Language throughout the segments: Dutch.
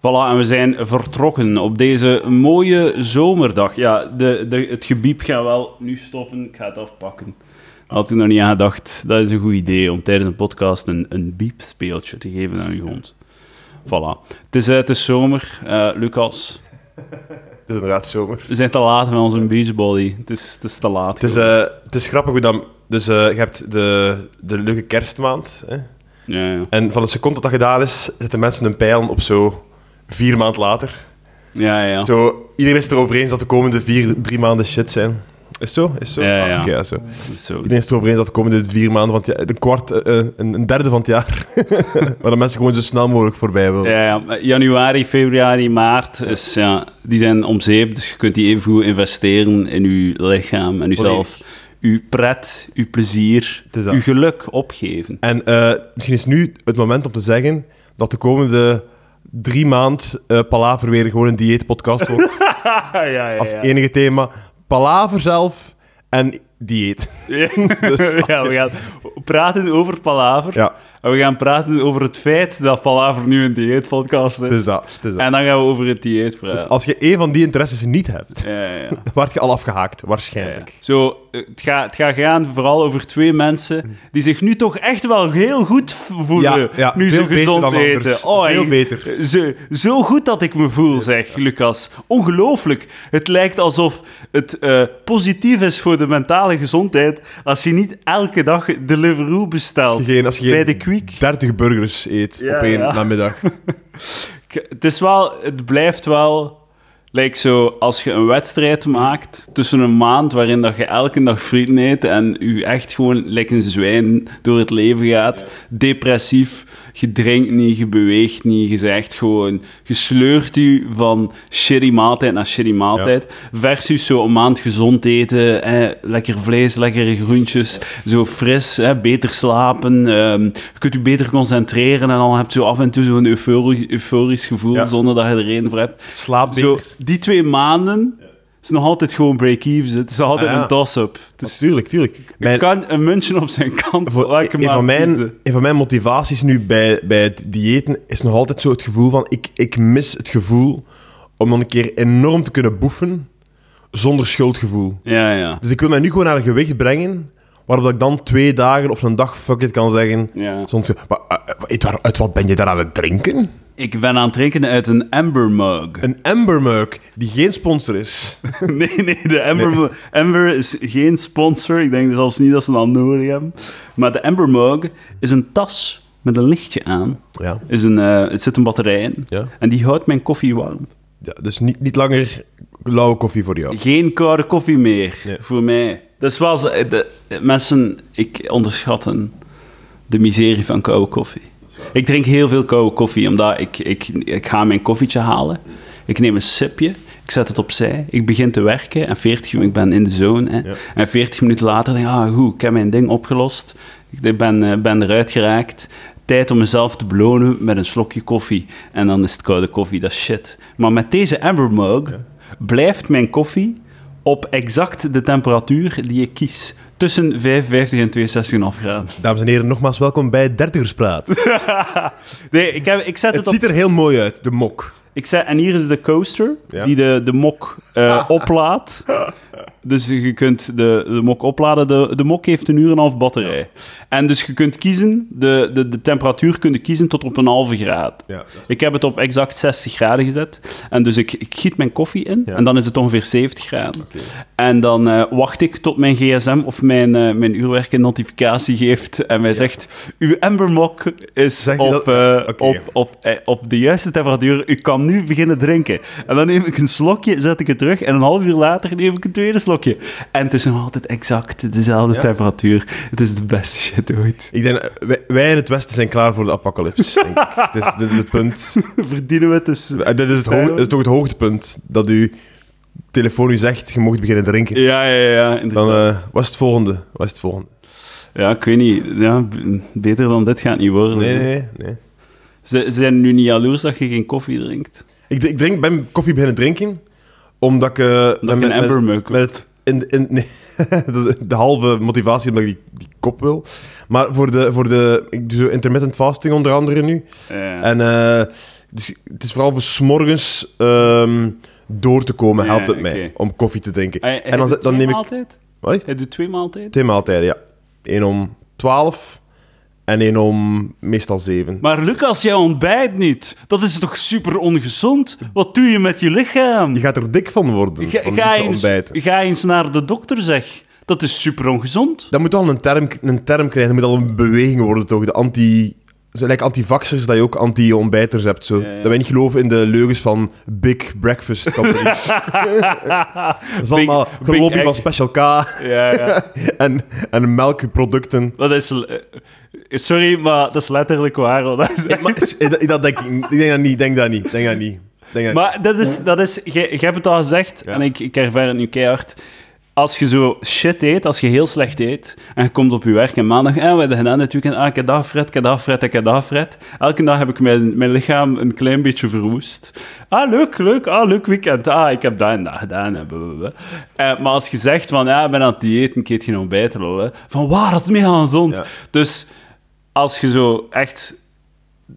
Voilà, en we zijn vertrokken op deze mooie zomerdag. Ja, de, de, het gebiep gaat wel nu stoppen. Ik ga het afpakken. Had ik nog niet aan gedacht. Dat is een goed idee om tijdens een podcast een, een biepspeeltje te geven aan uw hond. Voilà. Het is, eh, het is zomer. Eh, Lucas, Het is inderdaad zomer. we zijn te laat met onze beachbody. Het is, het is te laat. Het is, eh, het is grappig hoe dat... Dus je hebt de, de leuke kerstmaand. Hè? ja, ja. En van het seconde dat dat gedaan is, zetten mensen hun pijlen op zo vier maand later. ja, ja. Zo, iedereen is het erover eens dat de komende vier, drie maanden shit zijn. Is het zo? Is het zo? Ja, Ah, ja. ja, zo. Zo. Iedereen is het erover eens dat de komende vier maanden, want ja, een kwart, eh, eh, een, derde van het jaar, waar de mensen gewoon zo snel mogelijk voorbij willen. Ja, ja, januari, februari, maart, is, ja, die zijn om zeep. Dus je kunt die even goed investeren in je lichaam en jezelf. Uw pret, uw plezier, Het uw geluk opgeven. En eh, misschien is nu het moment om te zeggen dat de komende drie maand eh Palaver weer gewoon een dieetpodcast wordt. ja, ja, als enige thema. Palaver zelf en dieet. Dus ja, we gaan praten over Palaver. Ja, En we gaan praten over het feit dat Palaver nu een dieetpodcast is. is dat. Is dat. En dan gaan we over het dieet praten. Als je een van die interesses niet hebt, Ja, ja, word je al afgehaakt, waarschijnlijk. Zo, het gaat, het gaat gaan vooral over twee mensen die zich nu toch echt wel heel goed voelen. Nu ze gezond dan eten. Oh, Veel ik- beter. Zo, zo goed dat ik me voel, zeg Lucas. Ongelooflijk. Het lijkt alsof het eh, positief is voor de mentale gezondheid als je niet elke dag Deliveroo bestelt. Als je geen, als je bij de Quick. 30 burgers eet Ja, op één ja. namiddag. Het is wel, het blijft wel, lijkt zo, als je een wedstrijd maakt tussen een maand waarin dat je elke dag frieten eet en je echt gewoon lijkt een zwijn door het leven gaat, depressief, je drinkt niet, je beweegt niet, je zegt gewoon, je sleurt je van shitty maaltijd naar shitty maaltijd, versus zo een maand gezond eten, eh, lekker vlees, lekkere groentjes, zo fris, eh, beter slapen, ehm, je kunt je beter concentreren en dan heb je zo af en toe zo'n euforisch, euforisch gevoel Ja. zonder dat je er reden voor hebt. Slaap Zo, die twee maanden is nog altijd gewoon break-even. Het is altijd Ah, ja. een toss-up. Is, Tuurlijk, tuurlijk. je Mijn- kan een muntje op zijn kant voor- welke een, van mijn, kiezen. een van mijn motivaties nu bij, bij het diëten is nog altijd zo het gevoel van... Ik, ik mis het gevoel om dan een keer enorm te kunnen boefen zonder schuldgevoel. Ja, ja. Dus ik wil mij nu gewoon naar een gewicht brengen waarop ik dan twee dagen of een dag fuck it kan zeggen... ja. Soms, maar, eh, uit, waar- uit wat ben je daar aan het drinken? Ik ben aan het drinken uit een Amber mug. Een Amber Mug, die geen sponsor is. Nee, nee, de Amber, Amber is geen sponsor. Ik denk zelfs niet dat ze dat nodig hebben. Maar de Amber Mug is een tas met een lichtje aan. Ja. Is een, eh, het zit een batterij in. Ja. En die houdt mijn koffie warm. ja dus niet, niet langer lauwe koffie voor jou. Geen koude koffie meer Nee. voor mij. Zo- de, de mensen, ik onderschatten de miserie van koude koffie. Ik drink heel veel koude koffie, omdat ik, ik, ik ga mijn koffietje halen. Ik neem een sipje, ik zet het opzij, ik begin te werken en 40 minuten, ik ben in de zone. Hè, Ja. En 40 minuten later denk ik, ah goed, ik heb mijn ding opgelost. Ik ben, eh, ben eruit geraakt. Tijd om mezelf te belonen met een slokje koffie. En dan is het koude koffie, dat is shit. Maar met deze Amber Mug blijft mijn koffie op exact de temperatuur die ik kies. Tussen 55 en 62,5 graden. Dames en heren, nogmaals welkom bij Dertigerspraat. Nee, ik, heb, ik zet het, Het op... ziet er heel mooi uit, de mok. Ik zet, en hier is de coaster Ja. die de, de mok eh, oplaadt. Dus je kunt de, de mok opladen. De, de mok heeft een uur en een half batterij. En dus je kunt kiezen, de, de, de temperatuur kun je kiezen tot op een halve graad. Ja, Ik heb het op exact 60 graden gezet. En dus ik, ik giet mijn koffie in. Ja. En dan is het ongeveer 70 graden. En dan eh, wacht ik tot mijn gsm of mijn, eh, mijn uurwerk een notificatie geeft. En mij zegt, uw Ambermok is op, dat? eh, op, op, eh, op de juiste temperatuur. U kan nu beginnen drinken. En dan neem ik een slokje, zet ik het terug. En een half uur later neem ik een tweede slokje. En het is nog altijd exact dezelfde Ja. temperatuur. Het is de beste shit ooit. Ik denk, eh, wij, wij in het Westen zijn klaar voor de apocalyps. denk ik. dit, is, dit is het punt. Verdienen we het dus... Eh, Dit is, het hoog- dit is toch het hoogtepunt dat uw telefoon u zegt, je mocht beginnen drinken. Ja, ja, ja. inderdaad. Dan eh was het volgende. Was het volgende. Ja, ik weet niet. Ja, beter dan dit gaat het niet worden. Nee, nee, nee. ze zijn nu niet jaloers dat je geen koffie drinkt. Ik, ik drink, ben koffie beginnen drinken, omdat ik... Dat met- een met- Amber met het, in, in, nee, de, halve motivatie omdat ik die, die kop wil. Maar voor de, voor de... Ik doe zo intermittent fasting onder andere nu. En eh, Dus het is vooral voor 's morgens ehm, door te komen, helpt het mij om koffie te drinken. En dan, dan neem ik... Maaltijd? Wat is het? Hij doet twee maaltijden? Twee maaltijden, ja. Eén om 12 en één om meestal 7. Maar Lucas, jij ontbijt niet. Dat is toch super ongezond? Wat doe je met je lichaam? Je gaat er dik van worden, Ga, van ga, eens, ga eens naar de dokter, zeg. Dat is super ongezond. Dat moet wel een term, een term krijgen. Dat moet al een beweging worden, toch? De anti... Lijkt antivaxers dat je ook anti-ontbijters hebt. Zo. Ja, ja. Dat wij niet geloven in de leugens van big breakfast companies. dat is allemaal Big egg. van Special K Ja, ja. en, en melkproducten. Dat is... sorry, maar dat is letterlijk waar. hoor. Dat is Ik, maar, ik- dat denk ik, ik denk dat niet, denk dat niet, denk dat niet. Denk dat Maar dat is, dat is je, je hebt het al gezegd, en ik, ik ervaar het nu keihard. Als je zo shit eet, als je heel slecht eet, en je komt op je werk en maandag, eh, we hebben gedaan dit weekend, ah, ik heb dat fret, ik heb dat fret, ik heb dat fret. Elke dag heb ik mijn, mijn lichaam een klein beetje verwoest. Ah, leuk, leuk, ah, leuk weekend, ah, ik heb dat en dat gedaan. en blablabla. Eh, maar als je zegt van, ja, ik ben aan het dieet, een keer geen ontbijt, van waar, dat is mega gezond. Ja. Dus als je zo echt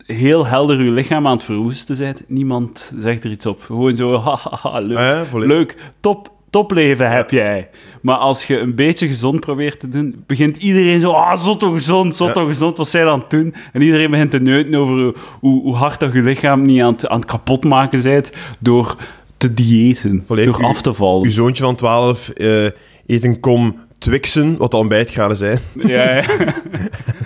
heel helder je lichaam aan het verwoesten bent, niemand zegt er iets op. Gewoon zo, hahaha, leuk. Ah ja, leuk, top, topleven heb jij. Maar als je een beetje gezond probeert te doen, begint iedereen zo, ah, zotto gezond, zotto Ja. gezond, wat zij dan doen? En iedereen begint te neuten over hoe, hoe, hard dat je lichaam niet aan het, aan het kapotmaken bent door te diëten, Volledig. door af te vallen. Uw zoontje van 12 eh, eet een kom Twixen, wat de ontbijtganen zijn. Ja, ja.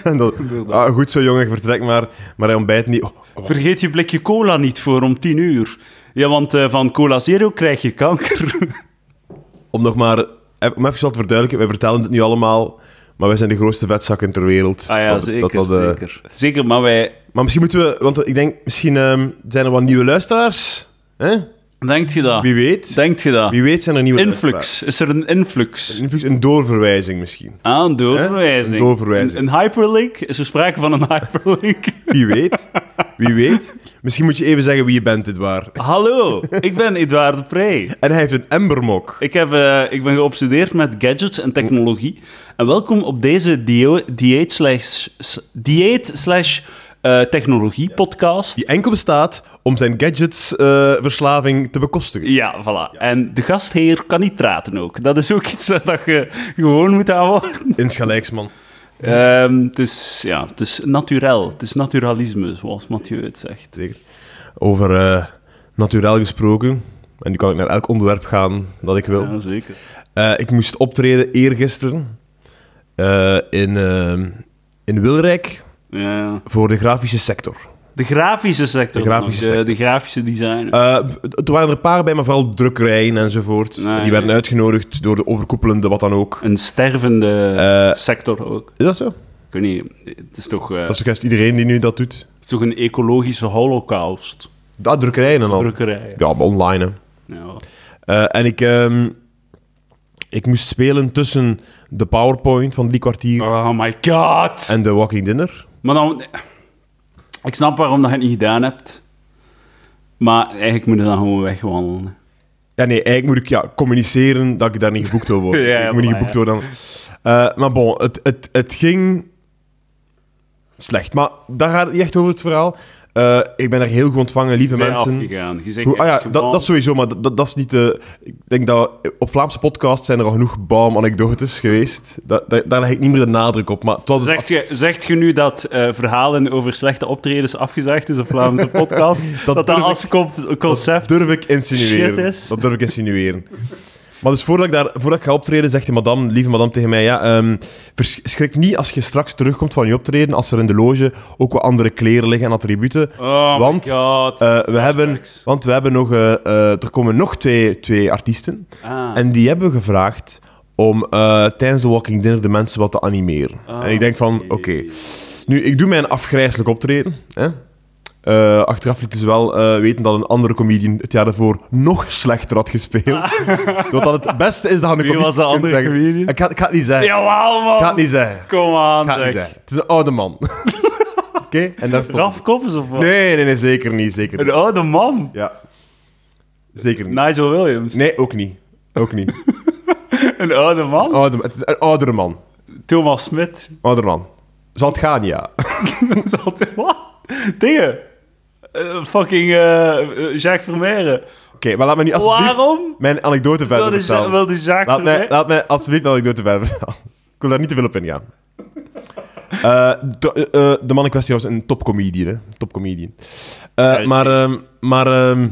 En dat, ah, goed zo, jongen, vertrek maar. Maar hij ontbijt niet. Oh, oh. Vergeet je blikje cola niet voor om tien uur. Ja, want eh, van Cola Zero krijg je kanker. Om nog maar... eh, Om even wat te verduidelijken, wij vertellen het nu allemaal, maar wij zijn de grootste vetzakken ter wereld. Ah ja, Dat- zeker. dat- dat, eh, zeker. zeker, maar wij... Maar misschien moeten we... Want ik denk, misschien ehm, zijn er wat nieuwe luisteraars. Hè? Denkt je dat? Wie weet. Denkt je dat? Wie weet zijn er nieuwe Influx. Is er een influx? Een influx, een doorverwijzing misschien. Ah, een doorverwijzing. Een doorverwijzing. Een, een hyperlink? Is er sprake van een hyperlink? Wie weet. Wie weet. Misschien moet je even zeggen wie je bent, waar. Hallo, ik ben Edouard de Pre. En hij heeft een embermok. Ik, heb, eh, ik ben geobsedeerd met gadgets en technologie. En welkom op deze dieet slash, dieet slash eh, technologie podcast. Die enkel bestaat om zijn gadgets-verslaving te bekostigen. Ja, voilà. En de gastheer kan niet praten ook. Dat is ook iets dat je gewoon moet aanhouden. Insgelijks, man. Ehm, het is, ja, het is naturel. Het is naturalisme, zoals Mathieu het zegt. Zeker. Over eh naturel gesproken. En nu kan ik naar elk onderwerp gaan dat ik wil. Ja, zeker. Eh, ik moest optreden eergisteren eh, in, eh, in Wilrijk Ja, voor de grafische sector. De grafische sector. De grafische nog, de, sector. de grafische designer. Eh, er waren er een paar bij, maar vooral drukkerijen enzovoort. Nee, En die werden nee. uitgenodigd door de overkoepelende wat dan ook. een stervende Eh, sector ook. Is dat zo? Ik weet niet, het is toch, eh, Dat is toch juist iedereen die nu dat doet? het is toch een ecologische holocaust? Dat, drukkerijen en al. Drukkerijen. Ja, maar online, hè. Ja. En ik, ehm, ik moest spelen tussen de PowerPoint van drie kwartier Oh my god! en de Walking Dinner. Maar dan... Ik snap waarom dat je het niet gedaan hebt. Maar eigenlijk moet je dan gewoon wegwandelen. Ja, nee, eigenlijk moet ik ja, communiceren dat ik daar niet geboekt wil worden. Ja, ik moet niet geboekt worden. dan. Eh, maar bon, het, het, het ging slecht. Maar daar gaat het niet echt over het verhaal. Eh, ik ben er heel goed ontvangen, lieve mensen. afgegaan. Je zegt Hoe, ah ja, dat, dat sowieso, maar dat, dat, is niet de... Ik denk dat op Vlaamse podcasts zijn er al genoeg baum-anekdotes geweest. Dat, daar leg ik niet meer de nadruk op. Maar het was dus- Zegt je, zegt je nu dat eh, verhalen over slechte optredens afgezegd is op Vlaamse podcast? dat dat, als co- concept... durf ik insinueren. Is. Dat durf ik insinueren. Maar dus voordat ik, daar, voordat ik ga optreden, zegt de madame, lieve madame tegen mij, ja, ehm, vers- schrik niet als je straks terugkomt van je optreden, als er in de loge ook wat andere kleren liggen en attributen. Oh Want. Eh, we hebben, want we hebben nog, eh, eh, er komen nog twee, twee artiesten. Ah. En die hebben gevraagd om tijdens de Walking Dinner de mensen wat te animeren. Ah, en ik denk van, oké, nu, ik doe mijn afgrijzelijk optreden. Hè? Eh, achteraf liet dus wel eh, weten dat een andere comedian het jaar daarvoor nog slechter had gespeeld. Wat dat het beste is dat een comedian was de andere zeggen. comedian? Ik ga, ik ga het niet zeggen. Jawel, man. Ik ga het niet zeggen. Kom aan, het niet zeg. zeggen. Het is een oude man. Oké? En daar stond... Raf Koppers of wat? Nee, nee, nee, zeker niet. Zeker Een niet. oude man. Ja. Zeker niet. Nigel Williams. Nee, ook niet. Ook niet. Een oude man. Oude, het is een oudere man. Thomas Smit. Oudere man. Zal het gaan, ja. Zat hij- Wat? Dingen. Eh, fucking eh, Jacques Vermeeren. Oké, maar laat me nu alsjeblieft Waarom? mijn anekdote verder vertellen. wilde Jacques Laat mij, laat mij alsjeblieft mijn anekdote verder vertellen. Ik wil daar niet te veel op ingaan. Eh, de, eh, eh, de man in kwestie was een topcomedian, hè. Topcomedian. Eh, maar, ehm, maar, ehm,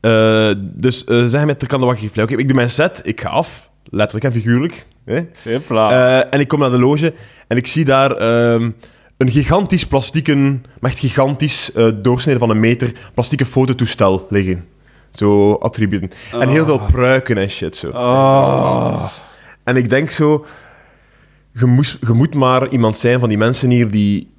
eh, dus uh, zeg met de kan de wacht Oké, ik doe mijn set, ik ga af. Letterlijk en figuurlijk. Hè. Eh, en ik kom naar de loge en ik zie daar ehm, een gigantisch plastieken, maar echt gigantisch, eh doorsnede van een meter, plastieke fototoestel liggen. Zo attributen. En heel veel pruiken en shit zo. oh. En ik denk zo, je, moest, je moet maar iemand zijn van die mensen hier die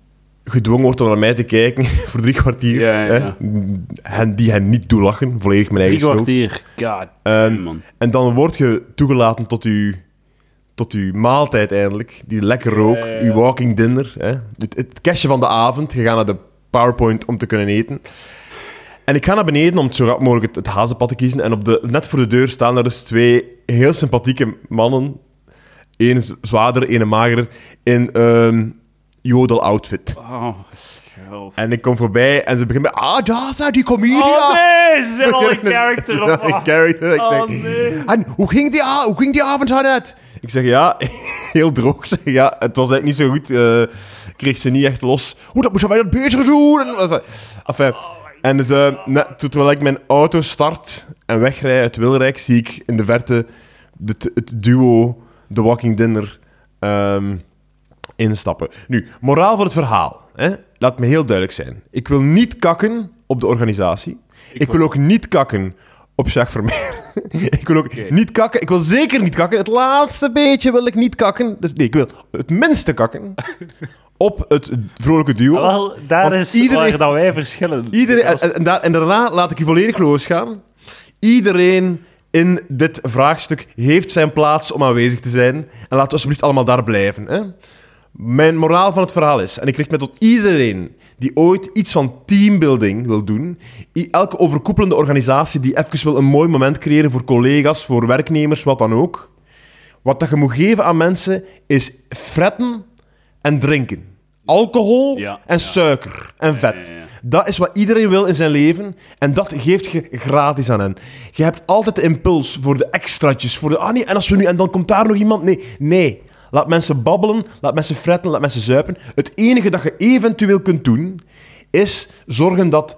gedwongen wordt om naar mij te kijken voor drie kwartier. Ja, ja, die hen niet toelachen, volledig mijn Drie eigen schuld. kwartier. God Ehm, man. En dan word je toegelaten tot je, tot uw maaltijd eindelijk. Die lekker rook, Ja, ja, ja. uw walking dinner. Hè? Het, het cashje van de avond. Je gaat naar de PowerPoint om te kunnen eten. En ik ga naar beneden om zo rap mogelijk het, het hazenpad te kiezen. En op de, net voor de deur staan daar dus twee heel sympathieke mannen. Eén zwaarder, één magerder. In een jodel-outfit. Oh, En ik kom voorbij en ze beginnen met... Ah, daar zijn die comedian! Oh nee, ze zijn al een character of Een character. Ik Oh nee. en hoe ging, die, hoe ging die avond net? Ik zeg ja, heel droog. Zeg ja, het was eigenlijk niet zo goed. eh, kreeg ze niet echt los. Hoe dat moesten wij dat beter doen? En, dus, eh, net, terwijl ik mijn auto start en wegrij uit Wilrijk, zie ik in de verte de, het duo The Walking Dinner ehm, instappen. Nu, moraal voor het verhaal. Hè? Laat me heel duidelijk zijn. Ik wil niet kakken op de organisatie. Ik, wil ook niet kakken op Jacques Vermeer. ik wil ook niet kakken. Ik wil zeker niet kakken. Het laatste beetje wil ik niet kakken. Dus nee, ik wil het minste kakken op het vrolijke duo. Wel, daar Want is iedereen- waar dat wij verschillen. Iedereen, en, Als- en, en daar- en daarna laat ik u volledig losgaan. Iedereen in dit vraagstuk heeft zijn plaats om aanwezig te zijn. En laten we alsjeblieft allemaal daar blijven. Hè? Mijn moraal van het verhaal is, en ik richt me tot iedereen die ooit iets van teambuilding wil doen, elke overkoepelende organisatie die even wil een mooi moment creëren voor collega's, voor werknemers, wat dan ook. Wat dat je moet geven aan mensen is fretten en drinken. Alcohol Ja, en ja. suiker en vet. ja. Dat is wat iedereen wil in zijn leven en dat geeft je gratis aan hen. Je hebt altijd de impuls voor de extraatjes, voor de... Ah nee, en als we nu... En dan komt daar nog iemand... Nee, nee. Laat mensen babbelen, laat mensen fretten, laat mensen zuipen. Het enige dat je eventueel kunt doen, is zorgen dat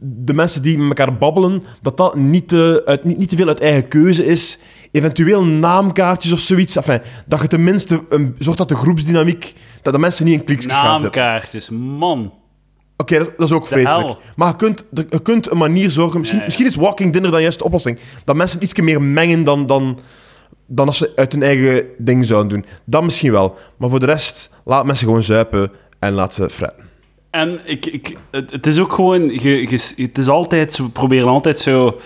de mensen die met elkaar babbelen, dat dat niet te, uit, niet, niet te veel uit eigen keuze is. Eventueel naamkaartjes of zoiets. Enfin, dat je tenminste een, zorgt dat de groepsdynamiek... Dat de mensen niet in klikjes gaan zitten. Naamkaartjes, man. Oké, dat, dat is ook hel. Maar je kunt, je kunt een manier zorgen... Misschien, misschien is walking dinner dan juist de oplossing. Dat mensen iets meer mengen dan, dan, dan als ze uit hun eigen ding zouden doen. Dat misschien wel. Maar voor de rest, laat mensen gewoon zuipen en laat ze fretten. En ik, ik, het, is ook gewoon... Je, je- het is altijd. We proberen altijd zo...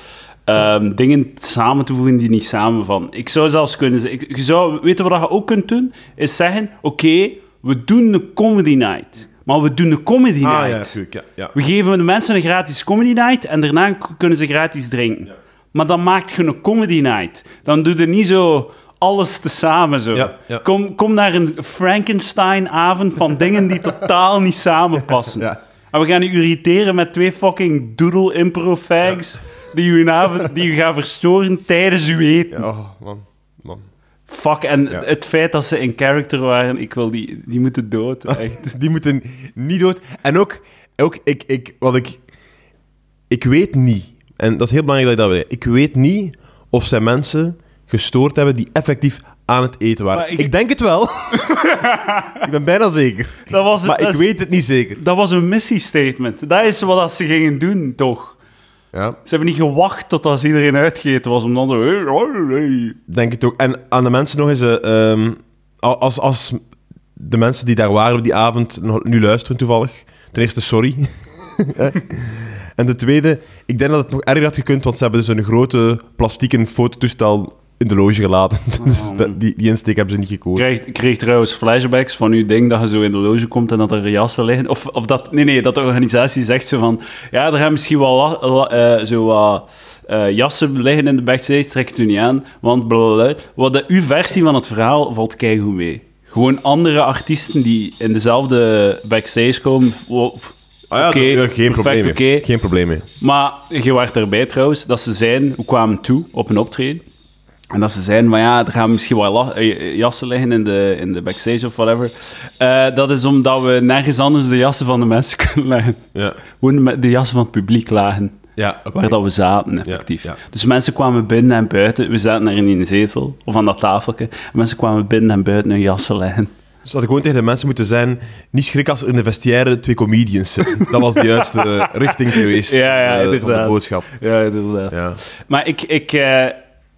ehm, dingen samen te voegen die niet samenvallen. Ik zou zelfs kunnen zeggen... ik- Je zou weten wat je ook kunt doen? Is zeggen... Oké, we doen een comedy night. Maar we doen een comedy night. natuurlijk. Ja, ja. We geven de mensen een gratis comedy night en daarna kunnen ze gratis drinken. Maar dan maakt je een comedy night. Dan doe je niet zo alles tezamen zo. Ja, ja. Kom, kom naar een Frankenstein-avond van dingen die totaal niet samenpassen. Ja. En we gaan u irriteren met twee fucking doodle impro fags die, u een avond, die u gaan verstoren tijdens uw eten. Oh, man. man. Fuck, en het feit dat ze in character waren, ik wil die, die moeten dood. Echt. Die moeten niet dood. En ook, ook ik, ik, wat ik... Ik weet niet, en dat is heel belangrijk dat je dat weet. Ik weet niet of zij mensen gestoord hebben die effectief aan het eten waren. Maar Ik, ik- denk het wel. ik ben bijna zeker. Dat was, Maar ik weet het niet zeker. Dat was een missiestatement. Dat is wat ze gingen doen, toch? Ja, Ze hebben niet gewacht tot als iedereen uitgegeten was, om dan zo... hey. denk het ook. En aan de mensen nog eens... eh, ehm, als, als de mensen die daar waren op die avond nu luisteren toevallig. Ten eerste, sorry. en de tweede, ik denk dat het nog erger had gekund, want ze hebben dus een grote plastieken fototoestel in de loge gelaten. Dus Oh, dat- die, die insteek hebben ze niet gekozen. Ik kreeg, trouwens flashbacks van uw ding dat je zo in de loge komt en dat er jassen liggen. Of, of dat... Nee, nee, dat de organisatie zegt zo van... Ja, er gaan misschien wel la- la- eh, zo wat eh, jassen liggen in de backstage, trek het u niet aan, want blablabla. Wat de, uw versie van het verhaal valt keigoed mee. Gewoon andere artiesten die in dezelfde backstage komen... Ah ja, dat- ja, geen perfect, probleem. Geen probleem mee. Maar je werd erbij trouwens, dat ze zeiden, we kwamen toe op een optreden. En dat ze zeiden, van ja, er gaan misschien wel la- eh, jassen liggen in de, in de backstage of whatever. Eh, dat is omdat we nergens anders de jassen van de mensen kunnen leggen. Ja. Gewoon de, de jassen van het publiek lagen. Ja. Waar dat we zaten, effectief. ja. Dus mensen kwamen binnen en buiten. We zaten daar in een zetel, of aan dat tafeltje. En mensen kwamen binnen en buiten hun jassen leggen. Dus dat ik gewoon tegen de mensen moeten zijn, niet schrik als er in de vestiaire twee comedians zitten. Dat was de juiste eh, richting geweest Ja, ja, eh, van de boodschap. Ja, inderdaad. Ja. Maar ik, ik, eh,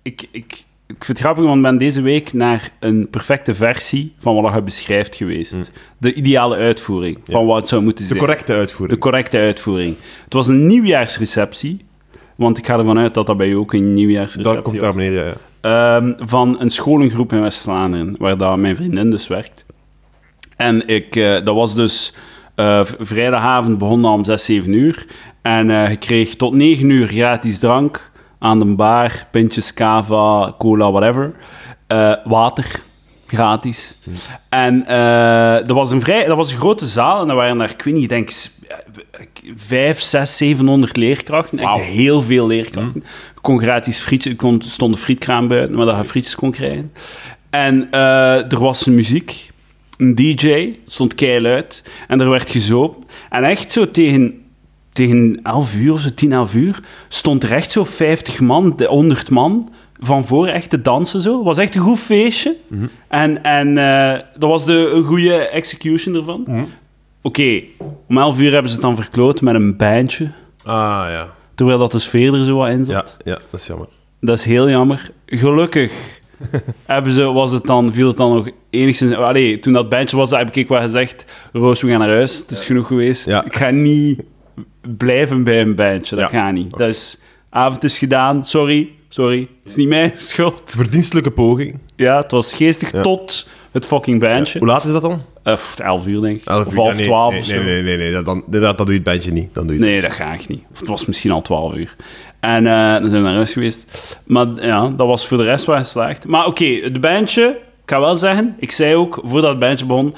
ik, ik, ik vind het grappig, want ik ben deze week naar een perfecte versie van wat je beschrijft geweest. De ideale uitvoering van Ja. wat het zou moeten De zijn. correcte De uitvoering. correcte uitvoering. Het was een nieuwjaarsreceptie, want ik ga ervan uit dat dat bij u ook een nieuwjaarsreceptie Dat komt daar ja. ja. Ehm, van een scholengroep in West-Vlaanderen, waar dat mijn vriendin dus werkt. En ik, eh, dat was dus eh, vrijdagavond begon dat om 6, 7 uur. En eh je kreeg tot 9 uur gratis drank aan de bar, pintjes, cava, cola, whatever. Water, gratis. En eh, dat, was een vrij, dat was een grote zaal en er waren daar, ik weet niet, ik denk s- vijf, zes, 700 leerkrachten. Heel veel leerkrachten. Je kon gratis frietjes, er kon, stond een frietkraam buiten, waar dat je frietjes kon krijgen. En er was muziek, een DJ, stond keihard en er werd gezopen. En echt zo tegen, tegen 11 uur of zo, 10, 11 uur, stond er echt zo 50 man, de 100 man van voor echt te dansen zo. Het was echt een goed feestje. En, en eh, dat was de, een goede execution ervan. Oké, om 11 uur hebben ze het dan verkloot met een bandje. Ah, ja. Terwijl dat dus verder zo wat in Ja, zat. ja, dat is jammer. Dat is heel jammer. Gelukkig hebben ze, was het dan, viel het dan nog enigszins... Allee, toen dat bandje was, heb ik wel gezegd... Roos, we gaan naar huis. Het is genoeg geweest. Ja. Ik ga niet blijven bij een bandje. Dat Ja. gaat niet. Dat is... Avond is gedaan. Sorry. Sorry. Het is niet mijn schuld. Verdienstelijke poging. Ja, het was geestig Ja. tot het fucking bandje. Hoe laat is dat dan? Eh, pff, 11 uur, denk ik. Elf of half Ja, nee, 12 nee, nee, nee, nee, nee, dat, dan, dat, dat doe je het bandje niet. Dan doe je Nee, dat ga ik niet. Of het was misschien al 12 uur. En eh, dan zijn we naar huis geweest. Maar ja, dat was voor de rest wel geslaagd. Maar oké, het bandje, ik ga wel zeggen, ik zei ook voordat het bandje begon.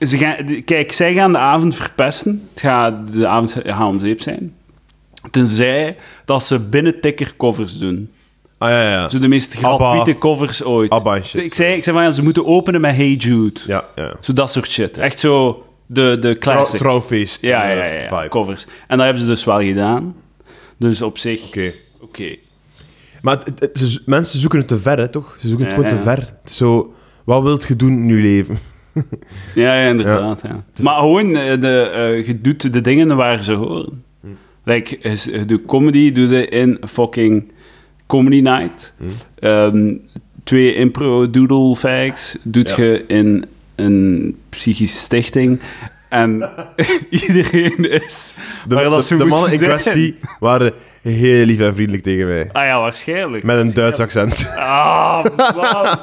Ze gaan, kijk, zij gaan de avond verpesten. Het gaat, de avond gaat om zeep zijn. Tenzij dat ze binnentikker covers doen. Ah, ja, ja. Zo de meest gratuite covers ooit. Abba shit. Ik zei, ik zei van ja, ze moeten openen met Hey Jude. Ja, ja. Zo dat soort shit. Echt zo de, de classic. trouwfeest. Ja, eh, ja, ja, ja, covers. En dat hebben ze dus wel gedaan. Dus op zich, oké. Oké. Maar het- het- ze- mensen zoeken het te ver, hè, toch? Ze zoeken het Ja, gewoon te ver. Zo, wat wilt je doen in je leven? Ja, ja, inderdaad. Ja. Maar gewoon, eh, de, eh, je doet de dingen waar ze horen. Like, is- je doet comedy, doe je in fucking Comedy Night. Ehm, twee impro doodle fags doet je in een psychische stichting. En iedereen is De, dat mannen in kwestie waren heel lief en vriendelijk tegen mij. Ah ja, waarschijnlijk. Met een Duits accent. Ah, man.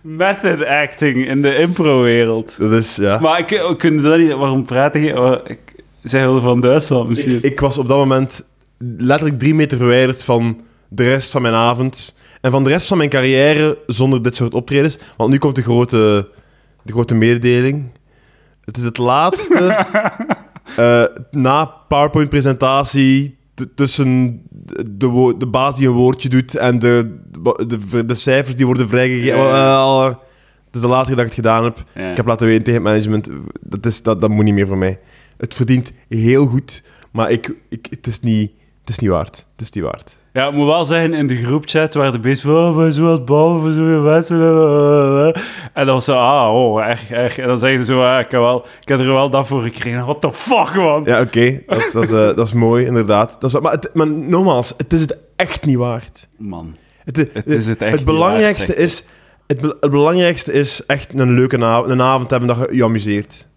Method acting in de impro-wereld. Dat is, ja. Maar ik, ik kun dat niet... Waarom praten je? Oh, ik, zij wilde van Duitsland misschien. Ik, ik was op dat moment letterlijk drie meter verwijderd van de rest van mijn avond. En van de rest van mijn carrière zonder dit soort optredens. Want nu komt de grote, de grote mededeling. Het is het laatste eh, na PowerPoint-presentatie tussen de, de baas die een woordje doet en de, de, de, cijfers die worden vrijgegeven. Eh, het is de laatste keer dat ik het gedaan heb. Ja. Ik heb laten weten tegen het management, dat, is, dat, dat moet niet meer voor mij. Het verdient heel goed, maar ik, ik, het, is niet, het is niet waard. Het is niet waard. Ja, ik moet wel zeggen, in de groepchat waar de beest van... Oh, aan het bouwen voor zo'n mensen. En dan was zo... Ah, oh, echt, echt. En dan zeggen ze zo... Ah, ik, heb wel, ik heb er wel dat voor gekregen. What the fuck, man? Ja, oké, dat, is- dat, is, eh, dat is mooi, inderdaad. Dat is, maar, het, maar nogmaals, het is het echt niet waard. Man. Het, Het is het echt niet belangrijkste waard, is, het, be- het belangrijkste is echt een leuke avond, een avond hebben dat je je amuseert.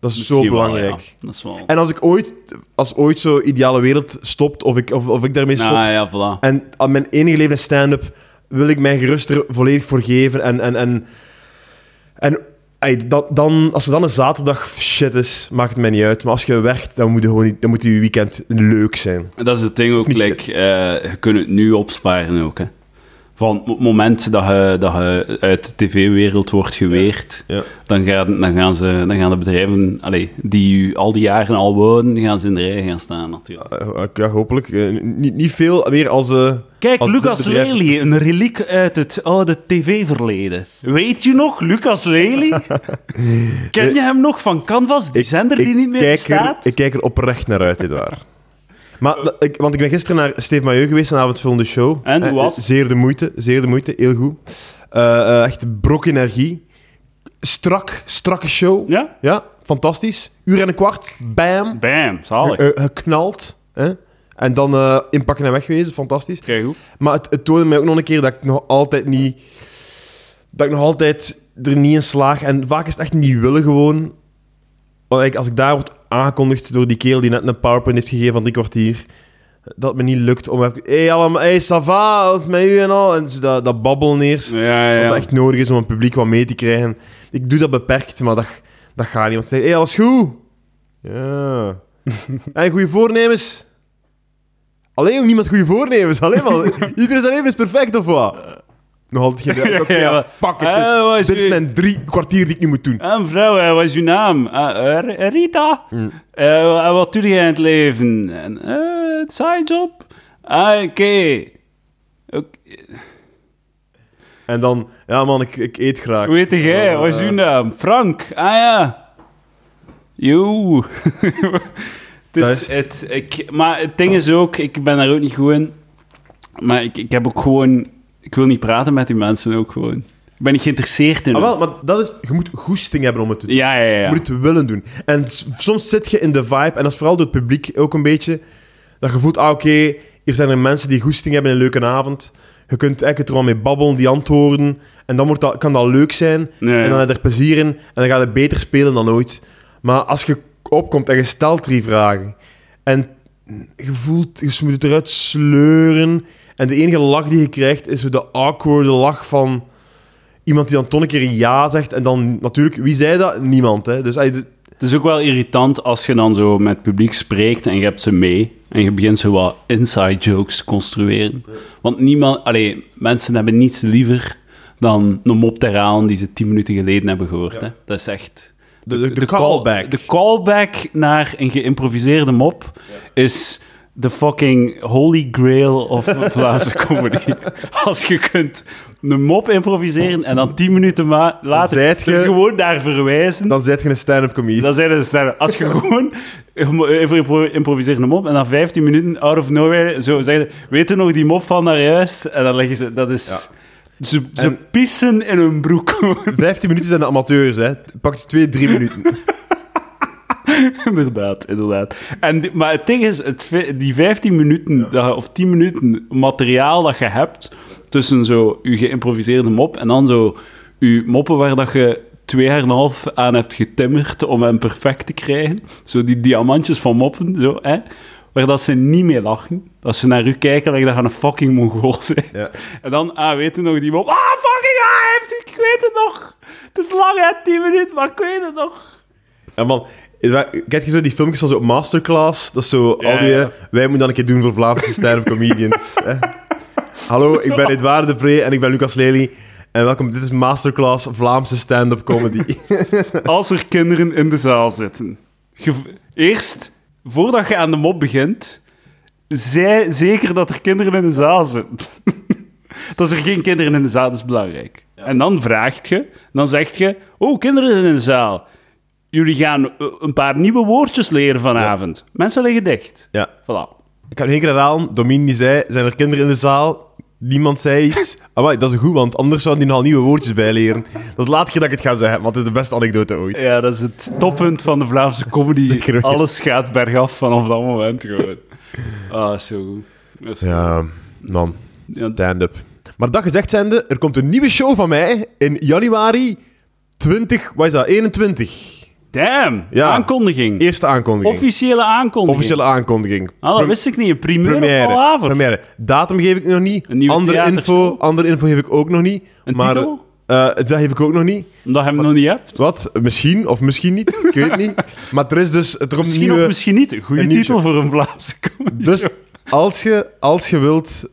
Dat is zo wel, belangrijk. ja. Dat is wel... En als ik ooit, als ooit zo ideale wereld stopt, of ik, of, of ik daarmee stop, ja, voilà. En aan mijn enige leven is stand-up wil ik mij gerust er volledig voor geven. En, en, en, en ey, dan, dan, als er dan een zaterdag shit is, maakt het mij niet uit. Maar als je werkt, dan moet je, gewoon niet, dan moet je weekend leuk zijn. Dat is het ding ook, like, eh, je kunt het nu opsparen ook, hè. Van het moment dat je, dat je uit de tv-wereld wordt geweerd, Ja. dan, gaan, dan, gaan ze, dan gaan de bedrijven allee, die u al die jaren al wonen, die gaan ze in de rij gaan staan natuurlijk. Eh, ja, hopelijk. Eh, niet, niet veel meer als... eh, Kijk, als Lucas bedrijf- Lely, een reliek uit het oude tv-verleden. Weet je nog, Lucas Lely? Ken je hem nog van Canvas, die zender die ik niet meer kijk bestaat? Er, ik kijk er oprecht naar uit, dit waar. Maar, dat- ik, want ik ben gisteren naar Steve Mailleu geweest, een avondvullende show. En, hoe Eh, was? Zeer de moeite, zeer de moeite, heel goed. Eh, eh, echt brok energie. Strak, strakke show. Ja? Ja, fantastisch. Uur en een kwart, bam. Bam, zalig. Eh, eh, geknald. Hè? En dan eh, inpakken en wegwezen, fantastisch. Kijk goed. Maar het, het toonde mij ook nog een keer dat ik nog altijd niet... Dat ik nog altijd er niet in slaag. En vaak is het echt niet willen gewoon. Als ik daar word aangekondigd door die kerel die net een PowerPoint heeft gegeven van drie kwartier... Dat me niet lukt om... Hé, hey, allemaal... Hey, ça va? Wat is met u en al? En dat, dat babbelen eerst. Ja, ja. Wat echt nodig is om het publiek wat mee te krijgen. Ik doe dat beperkt, maar dat, dat gaat niet. Want ze zeggen, hé, hey, alles goed? Ja. en goede voornemens? Alleen ook niemand goede voornemens. Alleen maar, iedereen zijn leven is perfect, of wat? Nog altijd geen... Oké, Ja, ja, maar- fuck it. Is Dit mijn drie kwartier die ik nu moet doen. Ah, mevrouw, eh, wat is uw naam? Ah, eh, Rita. Mm. Eh, en wat doe je in het leven? En, het side job. Ah, oké. Oké. En dan, ja man, ik, ik eet graag. Hoe heet jij? Wat is uw naam? Frank. Ah ja. Joe. Dat dus is- het, ik, maar het ding is ook, ik ben daar ook niet goed in. Maar ik, ik heb ook gewoon... Ik wil niet praten met die mensen ook gewoon. Ik ben niet geïnteresseerd in Ah, wel, maar dat is... Je moet goesting hebben om het te doen. Ja, ja, ja. Je moet het willen doen. En soms zit je in de vibe, en dat is vooral door het publiek ook een beetje, dat je voelt, ah oké, hier zijn er mensen die goesting hebben in een leuke avond. Je kunt eigenlijk er wel mee babbelen, die antwoorden. En dan wordt dat, kan dat leuk zijn. Ja, ja. En dan heb je er plezier in. En dan ga je beter spelen dan ooit. Maar als je opkomt en je stelt drie vragen. En je voelt, je moet het eruit sleuren. En de enige lach die je krijgt is zo de awkward lach van iemand die dan toch een keer ja zegt. En dan natuurlijk, wie zei dat? Niemand. Hè? Dus de- Het is ook wel irritant als je dan zo met het publiek spreekt en je hebt ze mee. En je begint zo wat inside jokes te construeren. Want niemand, allee, mensen hebben niets liever dan een mop te herhalen die ze tien minuten geleden hebben gehoord. Hè? Dat is echt... de, de, de call- callback. de callback naar een geïmproviseerde mop is de fucking holy grail of Vlaamse comedy. Als je kunt een mop improviseren en dan tien minuten ma- later je- er gewoon naar verwijzen. Dan zet je een stand-up comedian. Dan zijn het sterren. Als je gewoon improviseert een mop en dan 15 minuten out of nowhere zo zeggen, weet je nog die mop van daar juist? En dan leggen ze, dat is... Ze, ze En- pissen in hun broek. 15 minuten zijn de amateurs, hè. Pak je twee, drie minuten. inderdaad, inderdaad. En, maar het ding is, het, die 15 minuten, of 10 minuten materiaal dat je hebt, tussen zo je geïmproviseerde mop en dan zo je moppen waar dat je twee jaar en een half aan hebt getimmerd om hem perfect te krijgen. Zo die diamantjes van moppen, zo, hè. Waar dat ze niet mee lachen. Dat ze naar u kijken, like dat je een fucking mongool bent. Ja. En dan, ah, weet je nog die mop? Ah, fucking, ah, hij heeft, ik weet het nog. Het is lang, hè, 10 minuten, maar ik weet het nog. Ja, man. Kijk je zo die filmpjes van zo Masterclass? Dat is zo, Ja, al die, ja. wij moeten dan een keer doen voor Vlaamse stand-up comedians. hè. Hallo, ik ben Edouard de Pre en ik ben Lucas Lely. En welkom, dit is Masterclass Vlaamse stand-up comedy. als er kinderen in de zaal zitten. Eerst, voordat je aan de mop begint, zij zeker dat er kinderen in de zaal zitten. dat er geen kinderen in de zaal is belangrijk. En dan vraagt je, dan zegt je, oh, kinderen in de zaal. Jullie gaan eh, een paar nieuwe woordjes leren vanavond. Mensen liggen dicht. ja. Voilà. Ik ga nog één keer herhalen. Domien die zei, zijn er kinderen in de zaal? Niemand zei iets. Amai, dat is goed, want anders zouden die nog nieuwe woordjes bijleren. Dat is keer dat ik het ga zeggen, want het is de beste anekdote ooit. Ja, dat is het toppunt van de Vlaamse comedy. Alles gaat bergaf vanaf dat moment gewoon. Ah, zo goed. Dat is Ja, man. Ja. Stand-up. Maar dat gezegd zijnde, er komt een nieuwe show van mij in januari 20... Wat is dat? 21. Damn, Ja. aankondiging. Eerste aankondiging. Officiële aankondiging. Officiële aankondiging. Ah, dat wist ik niet. Een primeur première. Datum geef ik nog niet. Een nieuwe andere info, andere info geef ik ook nog niet. Een maar, titel? eh, dat geef ik ook nog niet. Omdat je hem nog niet hebt. Wat? Misschien of misschien niet. Ik weet niet. Maar er is dus... Er komt Misschien nieuwe... of misschien niet. Goede titel show. voor een Vlaamse comedy. Dus als je, als je wilt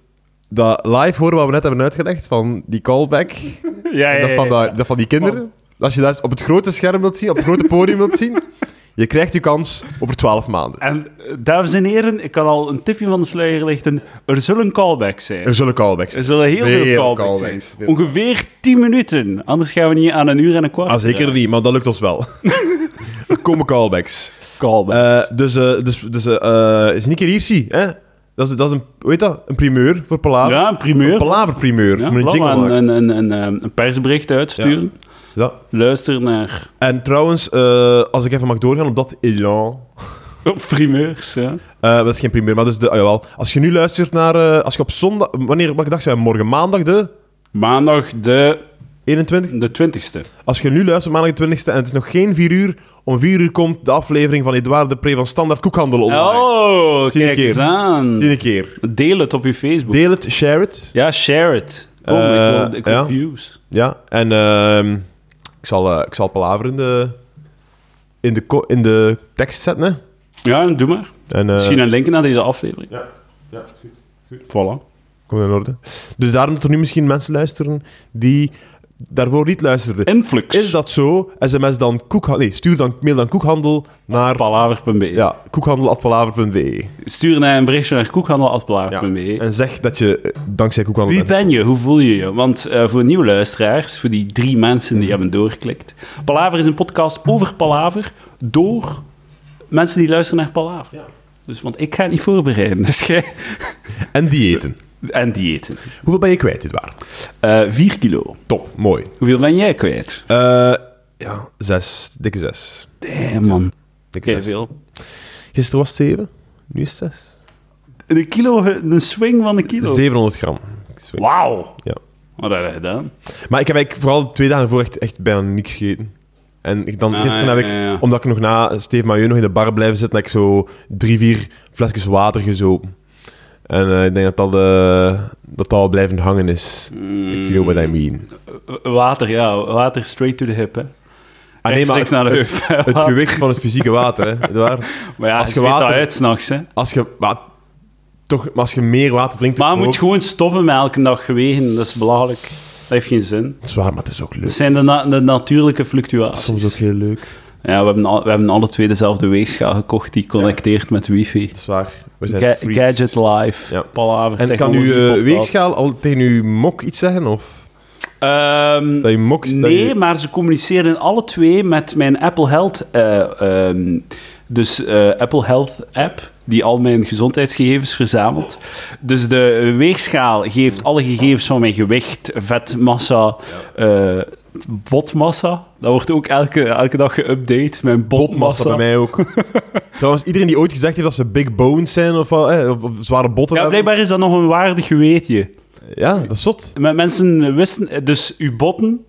dat live horen wat we net hebben uitgelegd, van die callback, Ja, en dat, van dat, dat van die kinderen. Als je dat op het grote scherm wilt zien, op het grote podium wilt zien, je krijgt je kans over 12 maanden. En eh, dames en heren, ik kan al een tipje van de sluier lichten. Er zullen callbacks zijn. Er zullen callbacks Er zullen heel veel Veel callbacks, callbacks. zijn. Ongeveer 10 minuten. Anders gaan we niet aan een uur en een kwart. Ah, zeker Ja. niet, maar dat lukt ons wel. er komen callbacks. Callbacks. Eh, dus uh, dus, dus eh is niet keer hier zie, hè? Dat is, dat is een, hoe heet dat? Een primeur voor Palaver. ja, een primeur. Een Palaver-primeur. Ja, Moet een een, een, een, een, een persbericht uitsturen. Luister naar En trouwens, eh, als ik even mag doorgaan op dat elan... op primeurs. Ja. Eh, dat is geen primeur, maar dus de, ah, jawel. Als je nu luistert naar... eh, als je op zondag... Wanneer, welke dag zijn we? Morgen maandag de Maandag de, 21 de 20ste. Als je nu luistert, maandag de 20e, en het is nog geen 4 uur, om 4 uur komt de aflevering van Edouard de Pre van Standaard Koekhandel online. Oh, Zie je kijk een eens keer. aan. Zie een keer. Deel het op je Facebook. Deel het, share it. Ja, share it. Kom, ik wil, ik wil ja. views. Ja, en ehm, zal, eh, ik zal Palaver in de, in, de, in de tekst zetten. Hè. Ja, doe maar. En, eh, Misschien een link naar deze aflevering. Ja, ja goed. Voilà. Komt in orde. Dus daarom dat er nu misschien mensen luisteren die daarvoor niet luisterden. Influx. Is dat zo? SMS dan koekhandel... Nee, stuur dan mail dan koekhandel naar... Palaver.be. Ja, koekhandel.palaver.be. Stuur naar een berichtje naar Ja. koekhandel.palaver.be. En zeg dat je eh, dankzij koekhandel Wie ben je? Hoe voel je je? Want eh, voor nieuwe luisteraars, voor die drie mensen die hebben doorgeklikt. Palaver is een podcast over Palaver door mensen die luisteren naar Palaver. Dus, want ik ga het niet voorbereiden. Dus jij... En diëten. En diëten. Hoeveel ben je kwijt dit waar? Eh 4 kilo. Top, mooi. Hoeveel ben jij kwijt? Eh, ja, zes. Dikke zes. Damn, man. Dikke zes. veel. Gisteren was het zeven, nu is het zes. Een kilo, een swing van een kilo. 700 gram. Wauw. Ja. Wat heb je gedaan? Maar ik heb eigenlijk vooral twee dagen voor echt, echt bijna niks gegeten. En ik dan, Ah, gisteren heb ik, ja, ja. omdat ik nog na Steve Mailleu nog in de bar blijven zitten, heb ik zo drie, vier flesjes water gezopen. En eh, ik denk dat dat, eh, dat dat al blijven hangen is. If you know what I mean. Water, ja. Water straight to the hip, hè. Ah, nee, maar het, naar de het, heup. het gewicht van het fysieke water, hè. Edouard. Maar ja, als je water... uit s'nachts, hè. Als je, maar, toch, als je meer water drinkt... Maar je moet gewoon stoppen met elke dag gewegen. Dat is belachelijk. Dat heeft geen zin. Het is waar, maar het is ook leuk. Dat zijn de, na- de natuurlijke fluctuaties. Soms ook heel leuk. Ja, we hebben, al, we hebben alle twee dezelfde weegschaal gekocht die connecteert met wifi. Het is waar. We zijn Ga- freaks. Gadget Live, Ja. Palaver, En kan uw eh, weegschaal al tegen uw mok iets zeggen? Of Ehm, dat je mok... dat nee, je- maar ze communiceren alle twee met mijn Apple Health... eh, ehm, dus eh, Apple Health app, die al mijn gezondheidsgegevens verzamelt. Dus de weegschaal geeft alle gegevens van mijn gewicht, vetmassa, eh, botmassa. Dat wordt ook elke, elke dag geüpdate, mijn Botmassa botmassa. bij mij ook. Trouwens, iedereen die ooit gezegd heeft dat ze big bones zijn of, eh, of, of zware botten Ja, hebben... blijkbaar is dat nog een waardig weetje. Ja, dat is zot. Mensen wisten, dus uw botten,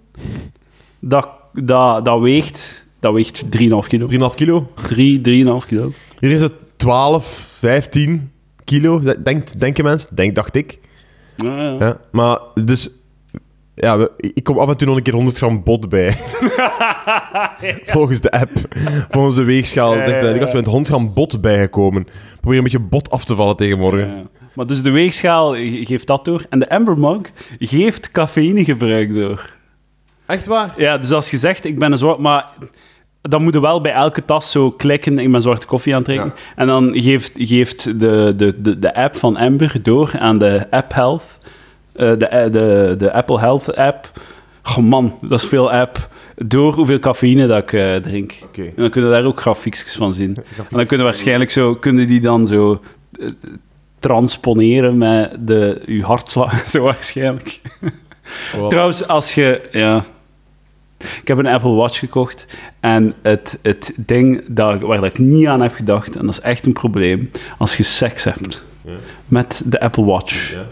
dat, dat, dat weegt, dat weegt 3,5 kilo. 3,5 kilo. 3, 3,5 kilo. Hier is het 12, 15 kilo, denkt, denken mensen. Denk, dacht ik. Ja, ja. Ja. Maar dus... Ja, we- ik kom af en toe nog een keer 100 gram bot bij. Volgens de app. Volgens de weegschaal. Ja, Ik dacht, ja, Ik was ja. met 100 gram bot bijgekomen. Probeer een beetje bot af te vallen tegen morgen. Ja. Maar dus de weegschaal ge- geeft dat door. En de Amber Mug geeft cafeïnegebruik door. Echt waar? Ja, dus als je zegt, ik ben een zwart... Maar dan moet je wel bij elke tas zo klikken, ik ben zwarte koffie aan het drinken. En dan geeft, geeft de, de, de, de app van Amber door aan de App Health, de, eh, de, de Apple Health app. Oh man, dat is veel app. Door hoeveel cafeïne dat ik eh, drink. Oké. En dan kunnen we daar ook grafiekjes van zien. En dan kunnen waarschijnlijk zo, kunnen die dan zo eh, transponeren met de, uw hartslag, zo waarschijnlijk. Wow. Trouwens, als je, ja... Ik heb een Apple Watch gekocht en het, het ding dat, waar dat ik niet aan heb gedacht, en dat is echt een probleem, als je seks hebt met de Apple Watch, Ja.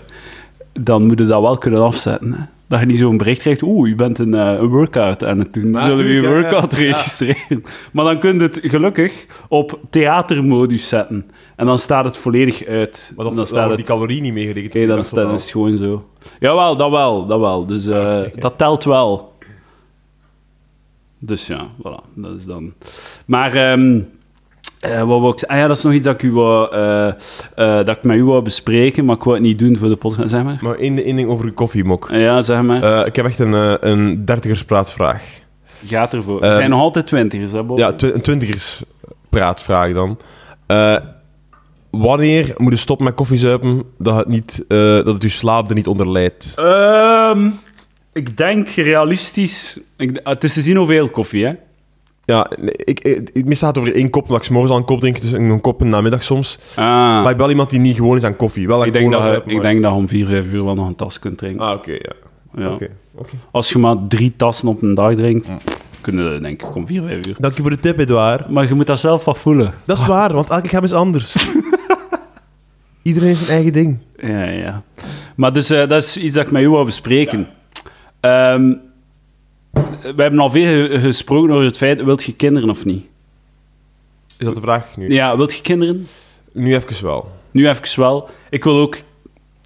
Dan moet je dat wel kunnen afzetten. Hè? Dat je niet zo'n bericht krijgt, oeh, je bent een, eh, workout aan het doen, dan zullen we je ja, workout ja. registreren. Maar dan kun je het gelukkig op theatermodus zetten. En dan staat het volledig uit. Maar dat, dan staat het die calorie niet meegerekend. Oké, dan, is het gewoon zo. Jawel, dat wel, dat wel. Dus eh, dat telt wel. Dus ja, voilà, dat is dan... Maar ehm, Eh, wat wou ik? Ah ja, dat is nog iets dat ik, u wou, eh, eh, dat ik met u wou bespreken, maar ik wou het niet doen voor de podcast. Zeg maar. Maar één, één ding over uw koffiemok. Ja, zeg maar. Ik heb echt een, een dertigerspraatvraag. Gaat ervoor. We zijn nog altijd twintigers, hè, Bob? Ja, twi- een twintigerspraatvraag dan. Wanneer moet je stoppen met koffiezuipen dat het, niet, dat het je slaap er niet onder leidt? Ehm, ik denk realistisch... Ik, het is te zien hoeveel koffie, hè? Ja, ik, ik, ik meestal gaat over één kop, omdat ik 's morgens al een kop drink, dus een kop in de namiddag soms. Ah, Maar ik ben wel iemand die niet gewoon is aan koffie. Wel aan ik, denk dat, ik denk dat je om vier, vijf uur wel nog een tas kunt drinken. Ah, oké, ja. ja. Als je maar drie tassen op een dag drinkt, kunnen we denk ik om vier, vijf uur. Dank je voor de tip, Edouard. Maar je moet dat zelf wat voelen. Dat is waar, want elke lichaam is anders. Iedereen heeft zijn eigen ding. Ja, ja. Maar dus, eh, dat is iets dat ik met u wou bespreken. Ehm, we hebben al veel ge- gesproken over het feit, wilt je kinderen of niet? Is dat de vraag nu? Ja, wilt je kinderen? Nu even wel. Nu even wel. Ik wil ook...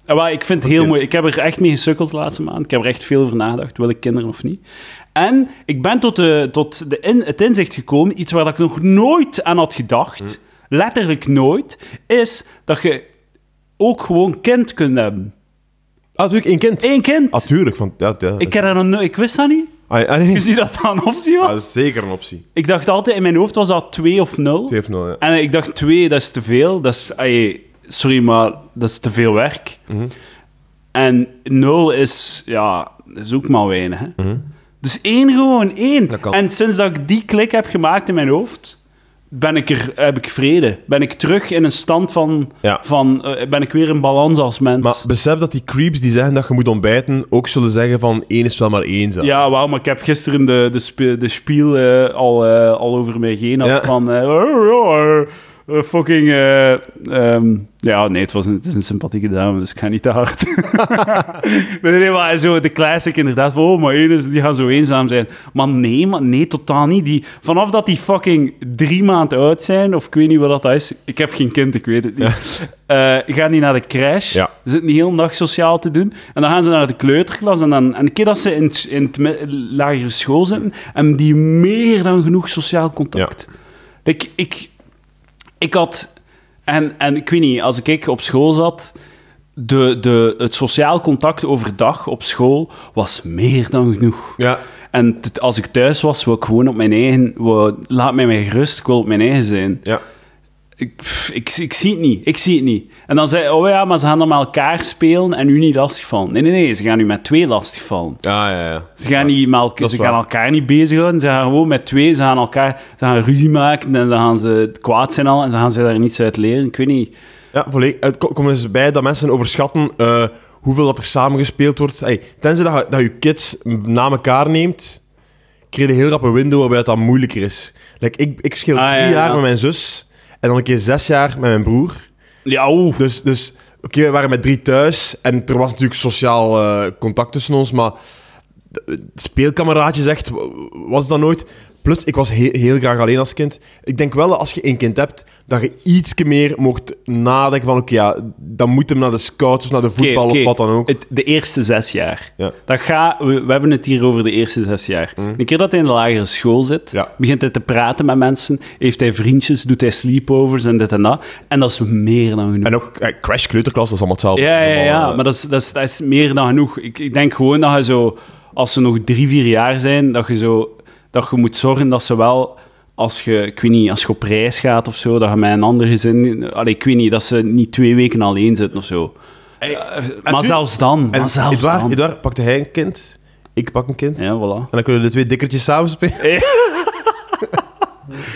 Maar ik vind het heel mooi. Ik heb er echt mee gesukkeld de laatste maand. Ik heb er echt veel over nagedacht. Wil ik kinderen of niet? En ik ben tot, de, tot de in, het inzicht gekomen, iets waar ik nog nooit aan had gedacht, letterlijk nooit, is dat je ook gewoon kind kunt hebben. Ah, natuurlijk één kind. Eén kind. Ah, tuurlijk. Van, ja, ja, Ik, heb nog no- ik wist dat niet. Ah, ah, nee. Je ziet dat dat een optie Ah, was? dat is zeker een optie. Ik dacht altijd, in mijn hoofd was dat 2 of 0. 2 of 0, ja. En ik dacht, 2, dat is te veel. Dat is, ai, sorry, maar dat is te veel werk. Mhm. En 0 is, ja, dat is ook maar weinig. Hè? Mhm. Dus één gewoon, één. Dat kan. En sinds dat ik die klik heb gemaakt in mijn hoofd, ben ik er, heb ik vrede. Ben ik terug in een stand van, Ja. van eh, ben ik weer in balans als mens. Maar besef dat die creeps die zeggen dat je moet ontbijten, ook zullen zeggen van één is wel maar één. Ja, wauw, maar ik heb gisteren de, de, spe- de spiel eh, al, eh, al over mij heen Ja. van... eh, fucking... eh, ehm, ja, nee, het, was een, het is een sympathieke dame, dus ik ga niet te hard. nee, nee, maar zo de classic inderdaad. van, Oh, maar één die gaan zo eenzaam zijn. Maar nee, maar nee, totaal niet. Die, vanaf dat die fucking drie maanden oud zijn, of ik weet niet wat dat is. Ik heb geen kind, ik weet het niet. Eh, gaan die naar de crash. Ja. Zitten niet heel dag sociaal te doen. En dan gaan ze naar de kleuterklas. En, dan, en een keer dat ze in, in het lagere school zitten, hebben die meer dan genoeg sociaal contact. Ik, ik, ik had... En, en ik weet niet, als ik op school zat... De, de, het sociaal contact overdag op school was meer dan genoeg. Ja. En t- als ik thuis was, wou ik gewoon op mijn eigen... Wou, laat mij mij gerust, ik wil op mijn eigen zijn. Ja. Ik, ik, ik zie het niet. Ik zie het niet. En dan zei oh ja, maar ze gaan dan met elkaar spelen en u niet lastigvallen. Nee, nee, nee. Ze gaan u met twee lastigvallen. Ja, ja, ja. Ze gaan, niet met ze gaan elkaar niet bezighouden. Ze gaan gewoon met twee. Ze gaan elkaar ze gaan ruzie maken en dan gaan ze kwaad zijn al en ze gaan ze daar niets uit leren. Ik weet niet. Ja, volledig. Het ko- komt dus bij dat mensen overschatten eh, hoeveel dat er samen gespeeld wordt. Hey, tenzij dat je, dat je kids na elkaar neemt, krijg je heel rap een window waarbij het dan moeilijker is. Like, ik, ik scheel Ah, drie ja, jaar ja. met mijn zus en dan een keer zes jaar met mijn broer. Ja, oeh. Dus, dus oké, we waren met drie thuis en er was natuurlijk sociaal eh, contact tussen ons, maar de- speelkameraadjes echt, was dat nooit. Plus, ik was he- heel graag alleen als kind. Ik denk wel dat als je één kind hebt, dat je iets meer mocht nadenken van, oké, ja, dan moet hem naar de scouts of naar de voetbal of wat dan ook. Het, de eerste zes jaar. Ja. Dat gaat, we, we hebben het hier over de eerste zes jaar. Een keer dat hij in de lagere school zit, Ja. begint hij te praten met mensen, heeft hij vriendjes, doet hij sleepovers en dit en dat. En dat is meer dan genoeg. En ook eh, Crash Kleuterklas, dat is allemaal hetzelfde. Ja, ja, ja, maar dat is, dat, is, dat is meer dan genoeg. Ik, ik denk gewoon dat je zo, als ze nog drie, vier jaar zijn, dat je zo, dat je moet zorgen dat ze wel, als je, ik weet niet, als je op reis gaat of zo, dat je met een ander gezin, allee, ik weet niet, dat ze niet twee weken alleen zitten of zo. Hey, Eh, maar zelfs dan, maar zelfs Edouard, dan. Edouard, pakte hij een kind, ik pak een kind. Ja, voilà. En dan kunnen de twee dikkertjes samen spelen.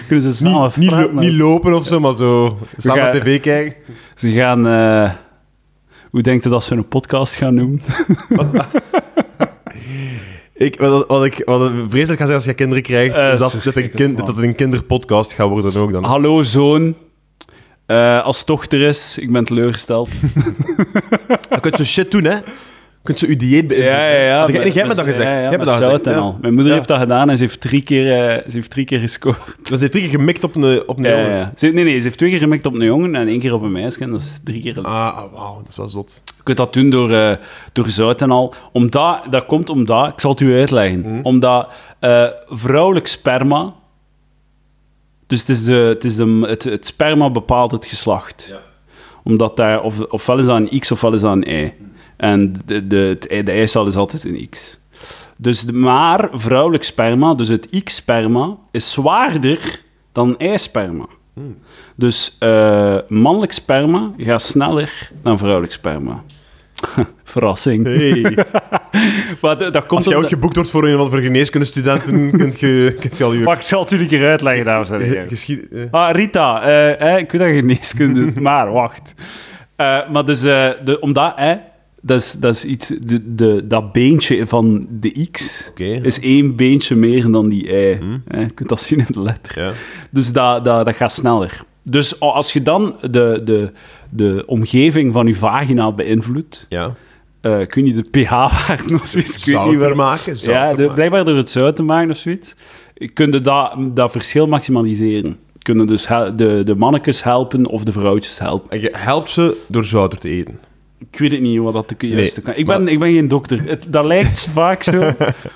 Kunnen ze snel Niet, niet, lo- niet lopen of zo, maar zo samen gaan- tv kijken. Ze gaan... eh, hoe denkt u dat ze een podcast gaan noemen? Ik, wat, wat ik wat ik vreselijk ga zeggen als je kinderen krijgt, Eh, is dat, dat een kind, dat het een kinderpodcast gaat worden ook dan. Hallo zoon. Eh, als dochter is, ik ben teleurgesteld. Je kunt zo shit doen, hè. Je kunt zo je dieet beïnvloeden. Ja, ja, ja. Jij- hebt Met- dat gezegd. Ja, ja, hebt dat gezegd, en al. Mijn moeder heeft dat gedaan en ze heeft drie keer, eh, ze heeft drie keer gescoord. Dus hij heeft drie keer gemikt op een, op een Ja, jongen. ja. Ze, nee, nee, ze heeft twee keer gemikt op een jongen en één keer op een meisje. En dat is drie keer... Ah, ah, wauw, dat is wel zot. Je kunt dat doen door, eh, door zout en al. Omdat, dat komt omdat, ik zal het u uitleggen, Mhm. omdat eh, vrouwelijk sperma Dus het, is de, het, is de, het, het sperma bepaalt het geslacht. Ja. Omdat daar, of, ofwel is dat een X ofwel is dat een Y. En de, de, ei- de eicel is altijd een X. Dus de, maar vrouwelijk sperma, dus het X-sperma, is zwaarder dan eisperma. Dus eh, mannelijk sperma gaat sneller dan vrouwelijk sperma. Verrassing. Hey. Maar dat, dat komt Als je ook de- geboekt wordt voor een van de geneeskundestudenten, kunt je, kunt je al je... Wacht, ik zal het u een keer uitleggen, dames en heren. Geschied... eh. Ah, Rita, eh, eh, ik weet dat geneeskunde maar wacht. Maar dus, de, omdat, eh, dat is, dat is iets, de, de, dat beentje van de X is één beentje meer dan die Y. Eh, je kunt dat zien in de letter. Ja. Dus dat, dat, dat gaat sneller. Dus als je dan de, de, de omgeving van je vagina beïnvloedt, Ja. eh kun je de pH-waarde nog zoiets... Zouter waar- maken. ja, de, blijkbaar door het zout te maken of zoiets, kun je dat, dat verschil maximaliseren. Kunnen dus de, de mannetjes helpen of de vrouwtjes helpen. En je helpt ze door zouter te eten. Ik weet het niet wat dat de juiste Nee, kan. Ik ben, ik ben geen dokter. Het, dat lijkt vaak zo,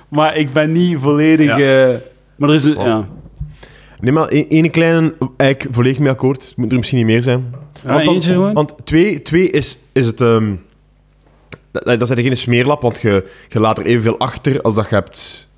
maar ik ben niet volledig... Ja. eh, maar er is een... Oh. Ja. Nee, maar één één kleine, eigenlijk volledig mee akkoord. Het moet er misschien niet meer zijn. Ja, Want dan- eentje gewoon? Want twee, twee is, is het... ehm dat, dat zijn geen smeerlap, want je, je laat er evenveel achter als dat je hebt...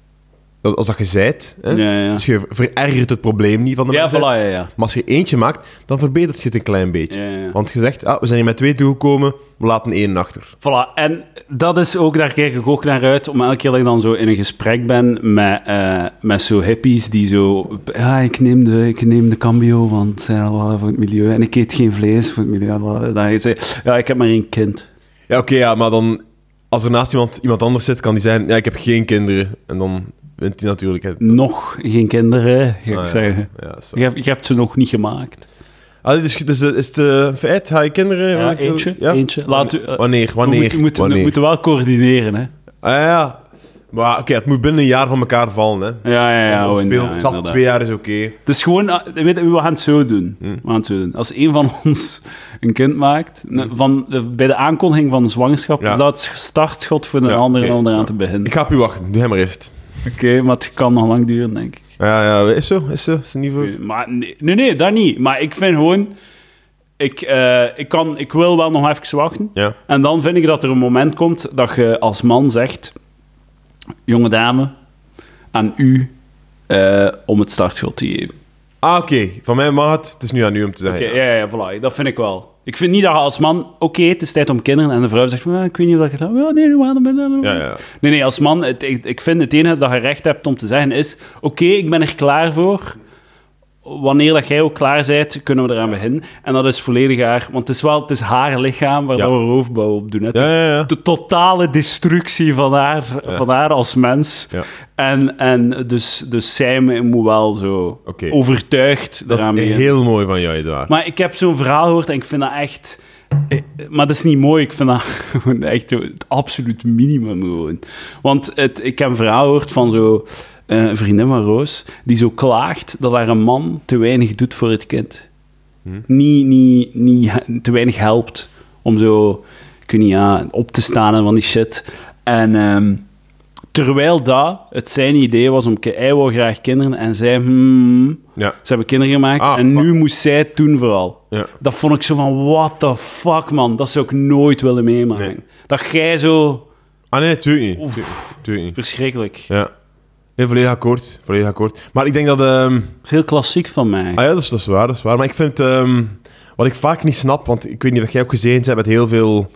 Als dat je zijt. Hè? Ja, ja. Dus je verergert het probleem niet van de Ja, voilà, mensheid. ja, ja. Maar als je eentje maakt, dan verbetert je het een klein beetje. Want je zegt, ah, we zijn hier met twee toegekomen, we laten één achter. Voilà, en dat is ook, daar kijk ik ook naar uit, om elke keer dat ik dan zo in een gesprek ben met, eh, met zo hippies die zo... Ja, ik neem de, ik neem de cambio, want het zijn wel voor het milieu. En ik eet geen vlees voor het milieu. Voilà. Dan je zegt, ja, ik heb maar één kind. Ja, oké, ja, maar dan... Als er naast iemand, iemand anders zit, kan die zeggen, ja, ik heb geen kinderen. En dan hij natuurlijk. Hè. Nog geen kinderen, ga ik Ah, zeggen. Ja. Je hebt, je hebt ze nog niet gemaakt. Ah, dus, dus eh, is het eh, feit, ga je kinderen... Ja, eentje, Ja? eentje. Laat u, eh, Wanneer? we Wanneer? moeten, moeten, wanneer? we moeten wel coördineren, hè. Ah, ja. Maar oké, het moet binnen een jaar van elkaar vallen, hè. Ja, ja, ja. Speel- ja, Zelfs twee jaar is oké. Het is gewoon, weet je, we gaan het zo doen. Hmm. We gaan het zo doen. Als een van ons een kind maakt, ne- van, bij de aankondiging van de zwangerschap. Ja. is dat het startschot voor de andere oké. om eraan te beginnen. Ik ga op u wachten. Doe hem maar eerst. Oké, maar het kan nog lang duren, denk ik. Ja, ja, is zo. Is zo. Is niet voor... Maar nee, nee, nee, dat niet. Maar ik vind gewoon... Ik, eh, ik, kan, ik wil wel nog even wachten. Ja. En dan vind ik dat er een moment komt dat je als man zegt... Jonge dame, aan u eh, om het startschot te geven. Ah, oké. Van mij mag het. Het is nu aan u om te zeggen. Oké, ja, ja, voilà. Dat vind ik wel. Ik vind niet dat je als man... Oké, het is tijd om kinderen. En de vrouw zegt van... "Ah, ik weet niet of ik het... Ja, nee, ben Ja, ja. Nee, nee, als man... Het, ik, ik vind het enige dat je recht hebt om te zeggen is... Oké, ik ben er klaar voor. Wanneer dat jij ook klaar bent, kunnen we eraan beginnen. En dat is volledig haar... Want het is wel... Het is haar lichaam waar Ja. we roofbouw op doen. Het Ja, ja, de totale destructie van haar, van haar als mens. En, en dus, dus zij moet wel zo overtuigd Dat eraan is beginnen. heel mooi van jou, Edouard. Maar ik heb zo'n verhaal gehoord en ik vind dat echt... eh, Maar dat is niet mooi. Ik vind dat gewoon echt het absoluut minimum gewoon. Want het, ik heb een verhaal gehoord van zo... eh, een vriendin van Roos, die zo klaagt dat haar een man te weinig doet voor het kind. Niet, niet, niet he- te weinig helpt om zo, weet niet, ja, op te staan en van die shit. En ehm, terwijl dat het zijn idee was om... Hij wou graag kinderen en zij... Hmm, Ja. ze hebben kinderen gemaakt Ah, en fuck. nu moest zij het doen vooral. Ja. Dat vond ik zo van, what the fuck, man. Dat zou ik nooit willen meemaken. Nee. Dat jij zo... Ah, nee, niet. Oef. Tuurlijk- Tuurlijk niet. Verschrikkelijk. Ja. Nee, volledig akkoord. Volledig akkoord. Maar ik denk dat... Dat is heel klassiek van mij. Ah ja, dat is, dat is waar, dat is waar. Maar ik vind... ehm, wat ik vaak niet snap, want ik weet niet of jij ook gezien bent met heel veel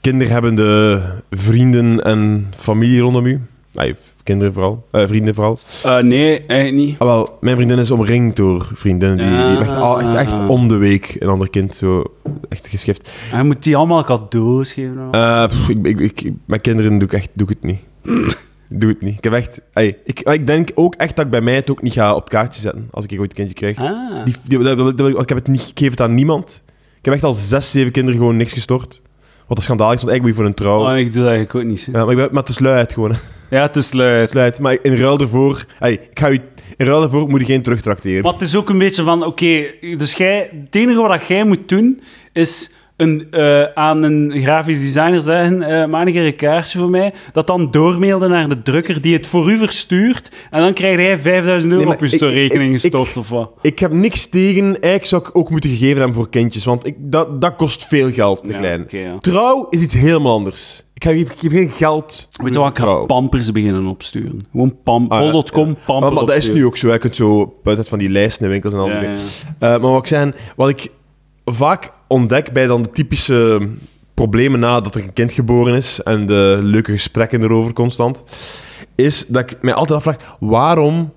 kinderhebbende vrienden en familie rondom u. Ah, kinderen vooral. Eh, vrienden vooral. Eh, nee, eigenlijk niet. Ah, wel, mijn vriendin is omringd door vriendinnen die, die hebben echt, al- echt, echt om de week een ander kind zo echt geschift. Hij moet die allemaal cadeaus geven. pff, ik, ik, ik, met kinderen doe ik echt doe ik het niet. doe het niet. Ik heb echt... ey, ik, ik denk ook echt dat ik bij mij het ook niet ga op het kaartje zetten als ik ooit een kindje krijg. ah. Die, die, dat- dat- dat- ik, heb het niet, ik het aan niemand. Ik heb echt al zes, zeven kinderen gewoon niks gestort. Wat een schandaal is, want eigenlijk moet je voor een trouw. Oh, ik doe dat eigenlijk ook niet. hè. Ja, maar, ik ben, maar het is luid gewoon. hè. Ja, het is luid. Het is luid. Maar in ruil ervoor... ey, ik ga u, in ruil ervoor moet je geen terugtrakteren. Maar het is ook een beetje van, oké, dus jij, het enige wat jij moet doen, is een, eh, aan een grafisch designer zeggen, eh maak een kaartje voor mij, dat dan doormailde naar de drukker die het voor u verstuurt, en dan krijg jij 5000 euro Nee, op ik- ik- gestort, of wat? Ik heb niks tegen. Eigenlijk zou ik ook moeten gegeven hebben voor kindjes. Want ik, dat, dat kost veel geld, de Ja, kleine. oké, ja. Trouw is iets helemaal anders. Ik geef geen geld. Weet je wat, ik ga trouw. pampers beginnen opsturen. Gewoon pam, Ah, ja, bol.com, ja. pampers Maar, dat is nu ook zo. Je kunt zo buiten van die lijsten in winkels en al die Ja. Eh, maar wat ik wat ik vaak ontdek bij dan de typische problemen na dat er een kind geboren is en de leuke gesprekken erover constant, is dat ik mij altijd afvraag, waarom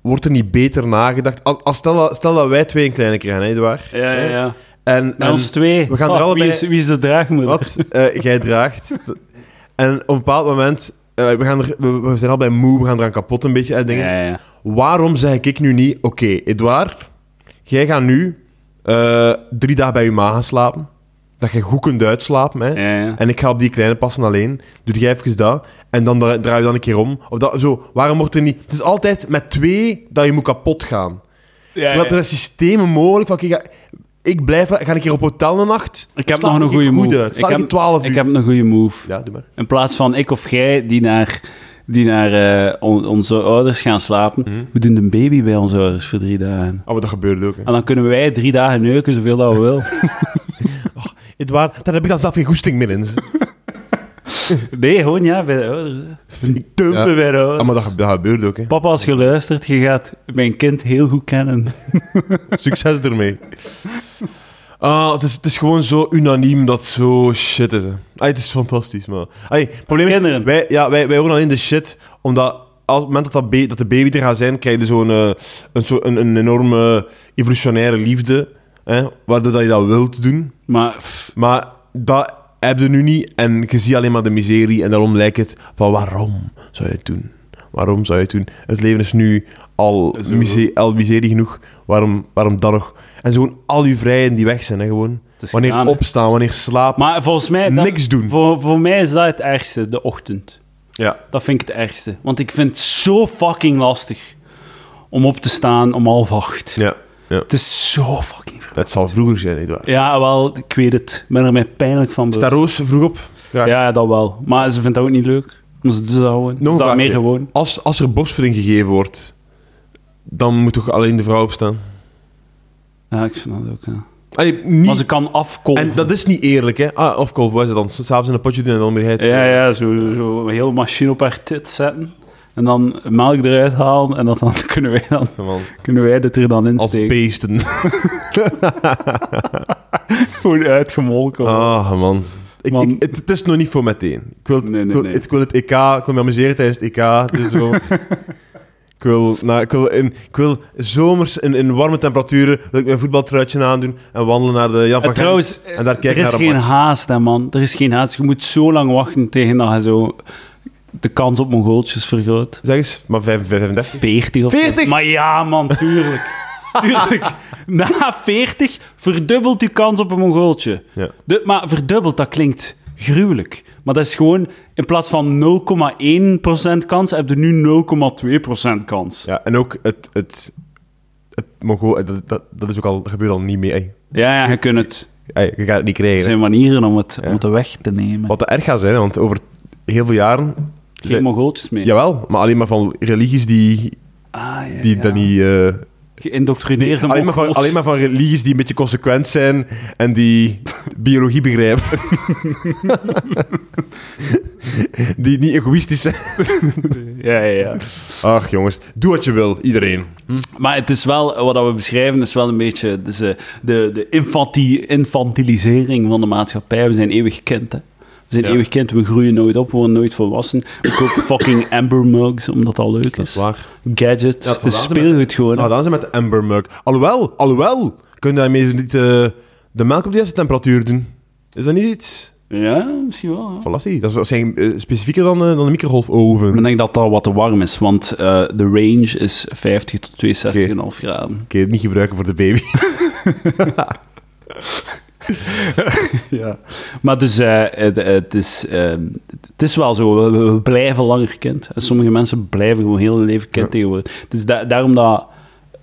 wordt er niet beter nagedacht? Als, als stel, dat, stel dat wij twee een kleine krijgen, hè, Edouard? Ja, ja, ja. En, en ons twee. we gaan er allebei- Wie is, wie is de draagmoeder? wat eh, jij draagt. En op een bepaald moment, eh, we, gaan er, we, we zijn al bij moe, we gaan eraan kapot een beetje en dingen. Ja, ja. Waarom zeg ik nu niet, oké, Edouard, jij gaat nu eh, drie dagen bij je ma gaan slapen. Dat je goed kunt uitslapen, hè. Ja, ja. En ik ga op die kleine passen alleen. Doe jij even dat. En dan dra- draai je dan een keer om. Of dat, zo, waarom wordt er niet... Het is altijd met twee dat je moet kapot gaan. Ja, ja. er systemen mogelijk van... Ik blijf... Ga een keer op hotel een nacht. Ik heb nog een goede goed move. Ik heb, 12 uur. ik heb een goede move. Ja, doe maar. In plaats van ik of jij die naar, die naar eh, on- onze ouders gaan slapen, Mhm. we doen een baby bij onze ouders voor drie dagen. Oh, maar dat gebeurt ook, hè. En dan kunnen wij drie dagen neuken zoveel dat we willen. Edouard, daar heb ik dan zelf geen goesting meer in. Nee, gewoon ja, bij de ouders. hè. Dumpen Ja. bij de Ah, ouders. maar dat, ge- dat gebeurt ook, hè. Papa, als je luistert, je gaat mijn kind heel goed kennen. Succes ermee. Ah, het is, het is gewoon zo unaniem dat zo shit is. Hè. Het is fantastisch, man. Het probleem is, Kinderen. wij, ja, wij, wij horen alleen de shit, omdat als, op het moment dat, dat, ba- dat de baby er gaat zijn, krijg je zo'n eh, een, zo, een, een enorme evolutionaire liefde, hè, waardoor dat je dat wilt doen. Maar pff, Maar dat heb je nu niet en je ziet alleen maar de miserie en daarom lijkt het van waarom zou je het doen? Waarom zou je het doen? Het leven is nu al, Zo. mise- al miserie genoeg. Waarom, waarom dan nog? En zo gewoon al je vrijheden die weg zijn, hè, gewoon. Wanneer gedaan, hè. opstaan, wanneer slapen. Maar volgens mij... dat- Niks doen. Voor, voor mij is dat het ergste, de ochtend. Ja. Dat vind ik het ergste. Want ik vind het zo fucking lastig om op te staan om half acht. Ja. Het is zo fucking ver. Het zal vroeger zijn, nietwaar? Ja, wel, ik weet het. Ik ben er mij pijnlijk van Staat bewust. Roos vroeg op? Ja. Ja, dat wel. Maar ze vindt dat ook niet leuk. Maar ze doet dat gewoon. Ze een dat vraagje. meer gewoon. Als, als er borstvoeding gegeven wordt, dan moet toch alleen de vrouw opstaan? Ja, ik vind dat ook, ja. Allee, niet... Maar ze kan afkolven. En dat is niet eerlijk, hè? Ah, of kolf, wat is het dan? S'avonds in een potje doen en dan weer. Ja, ja, zo, zo een hele machine op haar tit zetten. En dan melk eruit halen. En dat dan kunnen wij, dan, kunnen wij dit er dan in als beesten. Gewoon uitgemolken. Ah, man. Ik, Man. ik- het, het is nog niet voor meteen. Ik wil, Nee, nee, ik, wil, nee. ik wil het EK, ik wil me amuseren tijdens het EK. Dus zo. ik, wil, nou, ik, wil in, ik wil zomers in, in warme temperaturen wil ik mijn voetbaltruitje aandoen en wandelen naar de Jan van En Gent. trouwens, en daar er kijken is geen match. haast, hè, man. Er is geen haast. Je moet zo lang wachten tegen dat je zo de kans op Mongooltjes vergroot. Zeg eens, maar 35. 40 of zo. 40? Maar ja, man, tuurlijk. tuurlijk. Na 40 verdubbelt je kans op een Mongooltje. Ja. De, maar verdubbeld, dat klinkt gruwelijk. Maar dat is gewoon, in plaats van 0,1% kans, heb je nu 0,2% kans. Ja, en ook het... het, het Mongool, dat, dat, dat is ook al, gebeurt al niet meer. Ey. Ja, ja, je kunt het. Ey, je gaat het niet Er krijgen. hè. zijn manieren om het, Ja. om het weg te nemen. Wat erg gaat zijn, want over heel veel jaren... Geen Mongooltjes meer. Jawel, maar alleen maar van religies die, Ah, ja, die ja. dat niet... eh, Geïndoctrineerde alleen, maar van, alleen maar van religies die een beetje consequent zijn en die biologie begrijpen. die niet egoïstisch zijn. Ja, ja, ja. Ach jongens, doe wat je wil, iedereen. Maar het is wel, wat we beschrijven, is wel een beetje dus, eh, de, de infanti- infantilisering van de maatschappij. We zijn eeuwig kind, hè. We zijn Ja. eeuwig kind, we groeien nooit op, we worden nooit volwassen. We kopen fucking Amber mugs, omdat dat leuk is. waar. Gadget, Ja, het is speelgoed gewoon. Hè. gedaan zijn met de Amber Mug. Alhoewel, alhoewel, kun je daarmee niet eh, de melk op de juiste temperatuur doen. Is dat niet iets? Ja, misschien wel. Fallacie. Dat is waarschijnlijk eh, specifieker dan, eh, dan de microgolfoven. Ik denk dat dat wat te warm is, want de range is 50 tot 62,5 graden. Je het niet gebruiken voor de baby. Ja. Maar dus, eh, het, het, is, ehm, het is wel zo, we, we blijven langer kind. En sommige mensen blijven gewoon heel hun leven kind Ja. tegenwoordig. Dus da- daarom dat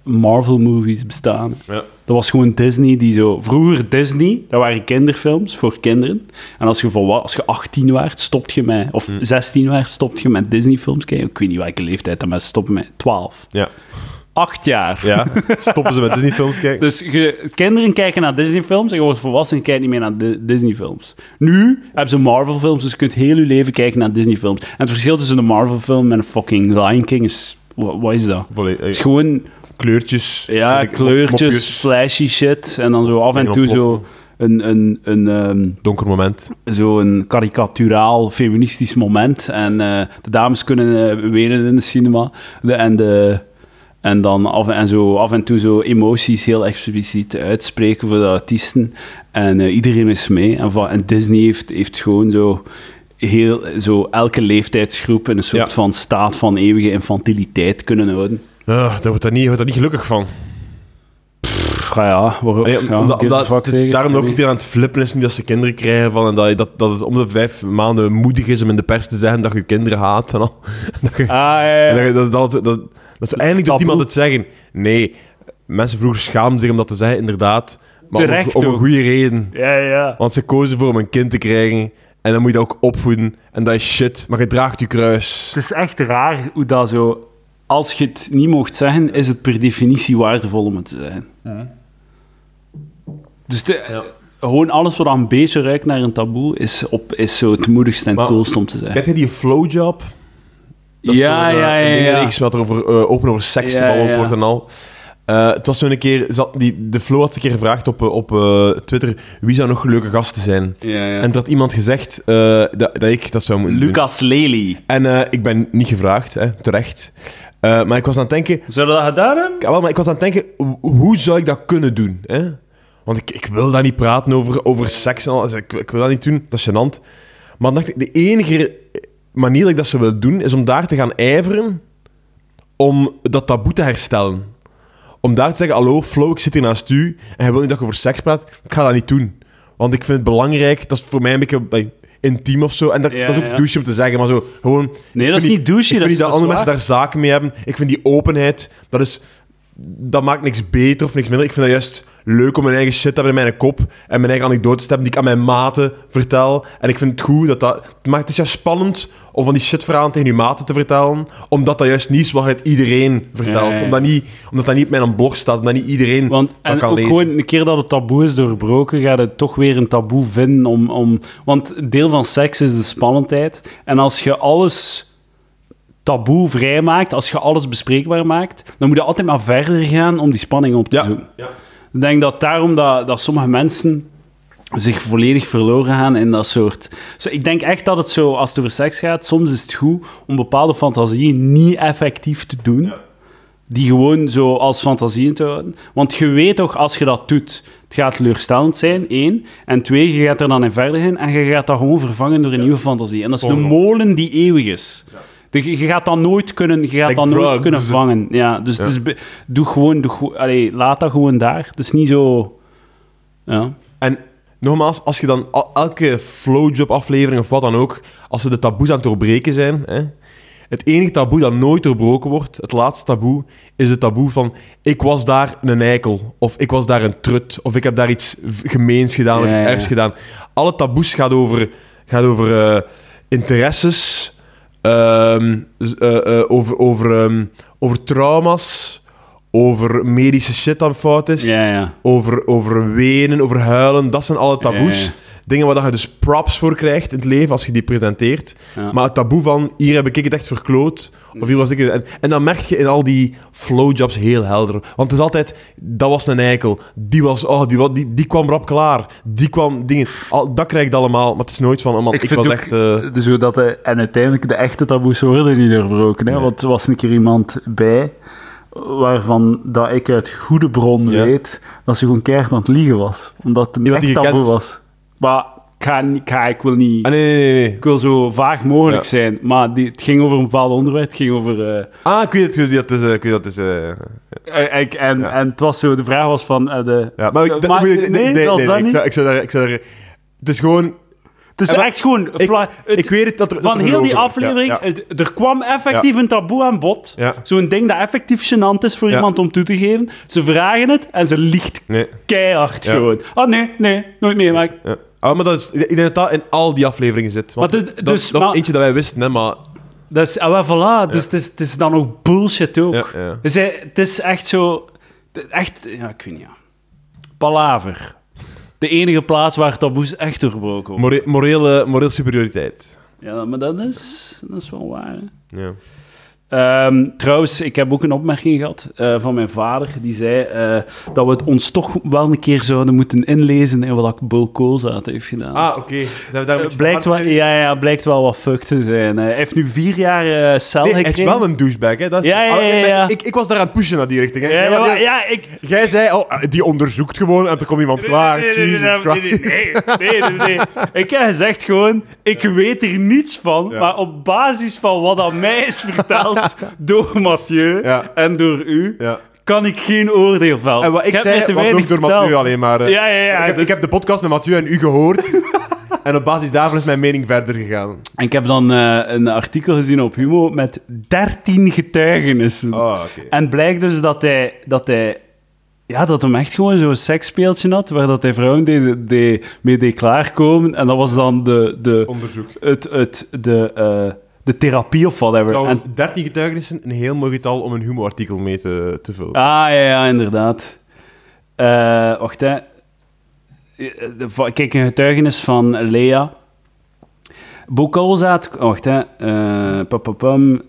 Marvel-movies bestaan. Ja. Dat was gewoon Disney die zo... Vroeger Disney, dat waren kinderfilms voor kinderen. En als je, volwa- als je 18 werd, stopt je met... Of 16 werd, stopt je met Disney-films kijken. Ik weet niet welke leeftijd dat mensen stoppen met. 12. Ja. Acht jaar. ja. Stoppen ze met Disney-films kijken? Dus je, kinderen kijken naar Disney-films en je wordt volwassen en kijkt niet meer naar Di- Disney-films. Nu hebben ze Marvel-films, dus je kunt heel je leven kijken naar Disney-films. En het verschil tussen een Marvel-film en een fucking Lion King is... Wat, is dat? Volledig- Het is gewoon Kleurtjes. ja, kleurtjes, mopjes, flashy shit. En dan zo af en toe zo een, een, een, ehm, Donker moment. zo een karikaturaal feministisch moment. En eh, de dames kunnen eh, wenen in de cinema. De, en, de, en dan af en, zo, af en toe zo emoties heel expliciet uitspreken voor de artiesten. En eh, iedereen is mee. En, van, en Disney heeft, heeft gewoon zo... Heel, zo elke leeftijdsgroep in een soort Ja. van staat van eeuwige infantiliteit kunnen houden. Ah, daar wordt daar niet, wordt daar niet gelukkig van. Pff, ja, ja, waarom? Allee, om- ja, omdat, give a omdat fuck het- tegen. daarom ook iedereen aan het flippen is nu dat ze kinderen krijgen. Van, en dat, dat, dat het om de vijf maanden moedig is om in de pers te zeggen dat je kinderen haat. En al. dat, je, Ah, ja, dat, dat, dat, dat, dat, zo eindelijk Taboe. iemand het zeggen. Nee, mensen vroeger schaamden zich om dat te zeggen, inderdaad. Maar om- Terecht om, een ook. goede reden. ja, ja. Want ze kozen voor om een kind te krijgen. En dan moet je dat ook opvoeden. En dat is shit. Maar je draagt je kruis. Het is echt raar hoe dat zo... Als je het niet mocht zeggen, is het per definitie waardevol om het te zeggen. Dus de, gewoon alles wat een beetje ruikt naar een taboe, is, op, is zo het moedigste en Maar- coolst om te zeggen. Kent je die flowjob? Dat Ja, eh, ja, ja, Een ja. dingenreeks wat er over, eh, open over seks Ja, gebabbeld ja. wordt en al. Eh, het was zo'n keer... Zat, die, de Flo had een keer gevraagd op, op eh, Twitter wie zou nog leuke gasten zijn. Ja, ja. En er had iemand gezegd eh, dat, dat ik dat zou moeten doen. Lucas Lely. En ik ben niet gevraagd, hè, terecht. Maar ik was aan het denken... Zou dat gedaan hebben? Ja, wel, maar ik was aan het denken, ho- hoe zou ik dat kunnen doen? Hè? Want ik, ik wil daar niet praten over, over seks en al. Dus ik, ik wil dat niet doen, dat is gênant. Maar dan dacht ik, de enige manier dat ik dat zou willen doen, is om daar te gaan ijveren om dat taboe te herstellen. Om daar te zeggen, hallo Flo, ik zit hier naast u en hij wil niet dat ik over seks praat. Ik ga dat niet doen. Want ik vind het belangrijk, dat is voor mij een beetje like, intiem of zo. En dat, Ja, dat is ook ja. douche om te zeggen, maar zo gewoon... Nee, dat is niet douche, Ik dat vind is- niet dat dat andere mensen daar zaken mee hebben. Ik vind die openheid, dat is dat maakt niks beter of niks minder. Ik vind dat juist leuk om mijn eigen shit te hebben in mijn kop en mijn eigen anekdotes te hebben die ik aan mijn maten vertel. En ik vind het goed dat dat... Het maakt het is juist spannend om van die shitverhalen tegen je maten te vertellen, omdat dat juist niet is wat het iedereen vertelt. Omdat, niet, omdat dat niet op mijn blog staat, omdat niet iedereen Want dat en kan ook lezen. gewoon een keer dat het taboe is doorbroken, ga je toch weer een taboe vinden om, om... Want deel van seks is de spannendheid. En als je alles taboe vrijmaakt, als je alles bespreekbaar maakt, dan moet je altijd maar verder gaan om die spanning op te Ja. zoeken. Ik denk dat daarom dat, dat sommige mensen zich volledig verloren gaan in dat soort... Zo, ik denk echt dat het zo, als het over seks gaat, soms is het goed om bepaalde fantasieën niet effectief te doen. Die gewoon zo als fantasieën te houden. Want je weet toch, als je dat doet, het gaat teleurstellend zijn, één. En twee, je gaat er dan in verder in en je gaat dat gewoon vervangen door een nieuwe fantasie. En dat is een molen die eeuwig is. De- Je gaat dat nooit kunnen, je gaat Like dat nooit kunnen vangen. Ja, dus Het is, doe gewoon, doe, gewoon- allee, laat dat gewoon daar. Het is niet zo... Ja. En nogmaals, als je dan elke flowjob-aflevering of wat dan ook, als ze de taboes aan het doorbreken zijn, hè, het enige taboe dat nooit doorbroken wordt, het laatste taboe, is het taboe van ik was daar een eikel, of ik was daar een trut, of ik heb daar iets gemeens gedaan, of iets ja. ergs gedaan. Alle taboes gaat over, gaat over eh, interesses, ehm, eh, eh, over, over, ehm, over trauma's, over medische shit dat fout is Ja, ja. over, over wenen, over huilen. Dat zijn alle taboes. Ja. Dingen waar dat je dus props voor krijgt in het leven als je die presenteert. Ja. Maar het taboe van hier heb ik het echt verkloot. Of hier was ik. En, en dan merk je in al die flowjobs heel helder. Want het is altijd, dat was een eikel. Die, was, oh, die, die, die kwam erop klaar. Die kwam dingen. Al, dat krijg ik allemaal. Maar het is nooit van, oh man, ik, was ook, echt. dus hoe dat de, en uiteindelijk de echte taboes worden niet doorbroken. Hè? Nee. Want er was een keer iemand bij waarvan dat ik uit goede bron Ja. weet dat ze gewoon keihard aan het liegen was. Omdat het een Iemand echt taboe was. Maar ik, ga, ik, ga, ik wil niet... ah, nee, nee, nee. nee. Ik wil zo vaag mogelijk Ja. zijn. Maar die, het ging over een bepaald onderwerp. Het ging over... eh, Ah, ik weet het. Ik weet dat is. eh, ik weet dat is eh, ik- en, Ja. en het was zo... De vraag was van... de, ja, maar, ik- Maar- ik- nee, nee, was nee, dat nee, ik zou- ik zou daar- ik zou daar- Het is gewoon. Het is En echt gewoon... Ik, het- ik weet het dat er... dat van heel die aflevering, Ja, ja. het- er kwam effectief een taboe aan bod. Zo'n ding dat effectief gênant is voor iemand om toe te geven. Ze vragen het en ze liegt Nee. keihard gewoon. Ah, nee, nee, nooit meemaakt. Ja. Ah, maar dat is, ik denk dat dat in al die afleveringen zit. Want Maar dit- dat, dus- dat maar- is eentje dat wij wisten, hè, maar... Dat is, ah, voilà. Dus het, is, het is dan ook bullshit ook. Dus het is echt zo... Echt, ja, ik weet niet, ja. Palaver. De enige plaats waar taboes echt doorbroken worden. More, morele, morele superioriteit. Ja, maar dat is, dat is wel waar. hè. Ja. Ehm, trouwens, ik heb ook een opmerking gehad eh, van mijn vader. Die zei eh, dat we het ons toch wel een keer zouden moeten inlezen in wat Bill Koolzaad heeft gedaan. Ah, oké. Een Eh, blijkt, wel, ja, ja, blijkt wel wat fucked te zijn. Hij heeft nu vier jaar cel Nee, hij gekregen. is wel een douchebag, hè. Dat is- Ja, ja, ja, Ah, ja. Ik, ik was daar aan het pushen naar die richting, hè. Ja, Jij- ja, maar- jij- ja, ik... Jij zei, oh, die onderzoekt gewoon en toen komt iemand klaar. Nee, nee, nee, nee, nee. Ik heb gezegd gewoon, ik weet er niets van, maar op basis van wat aan mij is verteld door Mathieu Ja. en door u, Ja. kan ik geen oordeel vellen. En wat ik zei, te was ook door verteld. Mathieu alleen maar. eh. Ja, ja, ja. ik, heb, dus- ik heb de podcast met Mathieu en u gehoord. en op basis daarvan is mijn mening verder gegaan. En ik heb dan eh, een artikel gezien op Humo met 13 getuigenissen. Oh, oké. En blijkt dus dat hij, dat hij ja, dat hem echt gewoon zo'n seksspeeltje had, waar dat hij vrouwen deed, deed, mee deed klaarkomen. En dat was dan de, de, Onderzoek. het, het, de, eh, de therapie of whatever. Trouwens, En, 13 getuigenissen, een heel mooi getal om een humo-artikel mee te, te vullen. ah, ja, ja, inderdaad. Eh, wacht, hè. Eh, Kijk, een getuigenis van Lea. Bokolzaat, wacht, hè. Eh, papapam.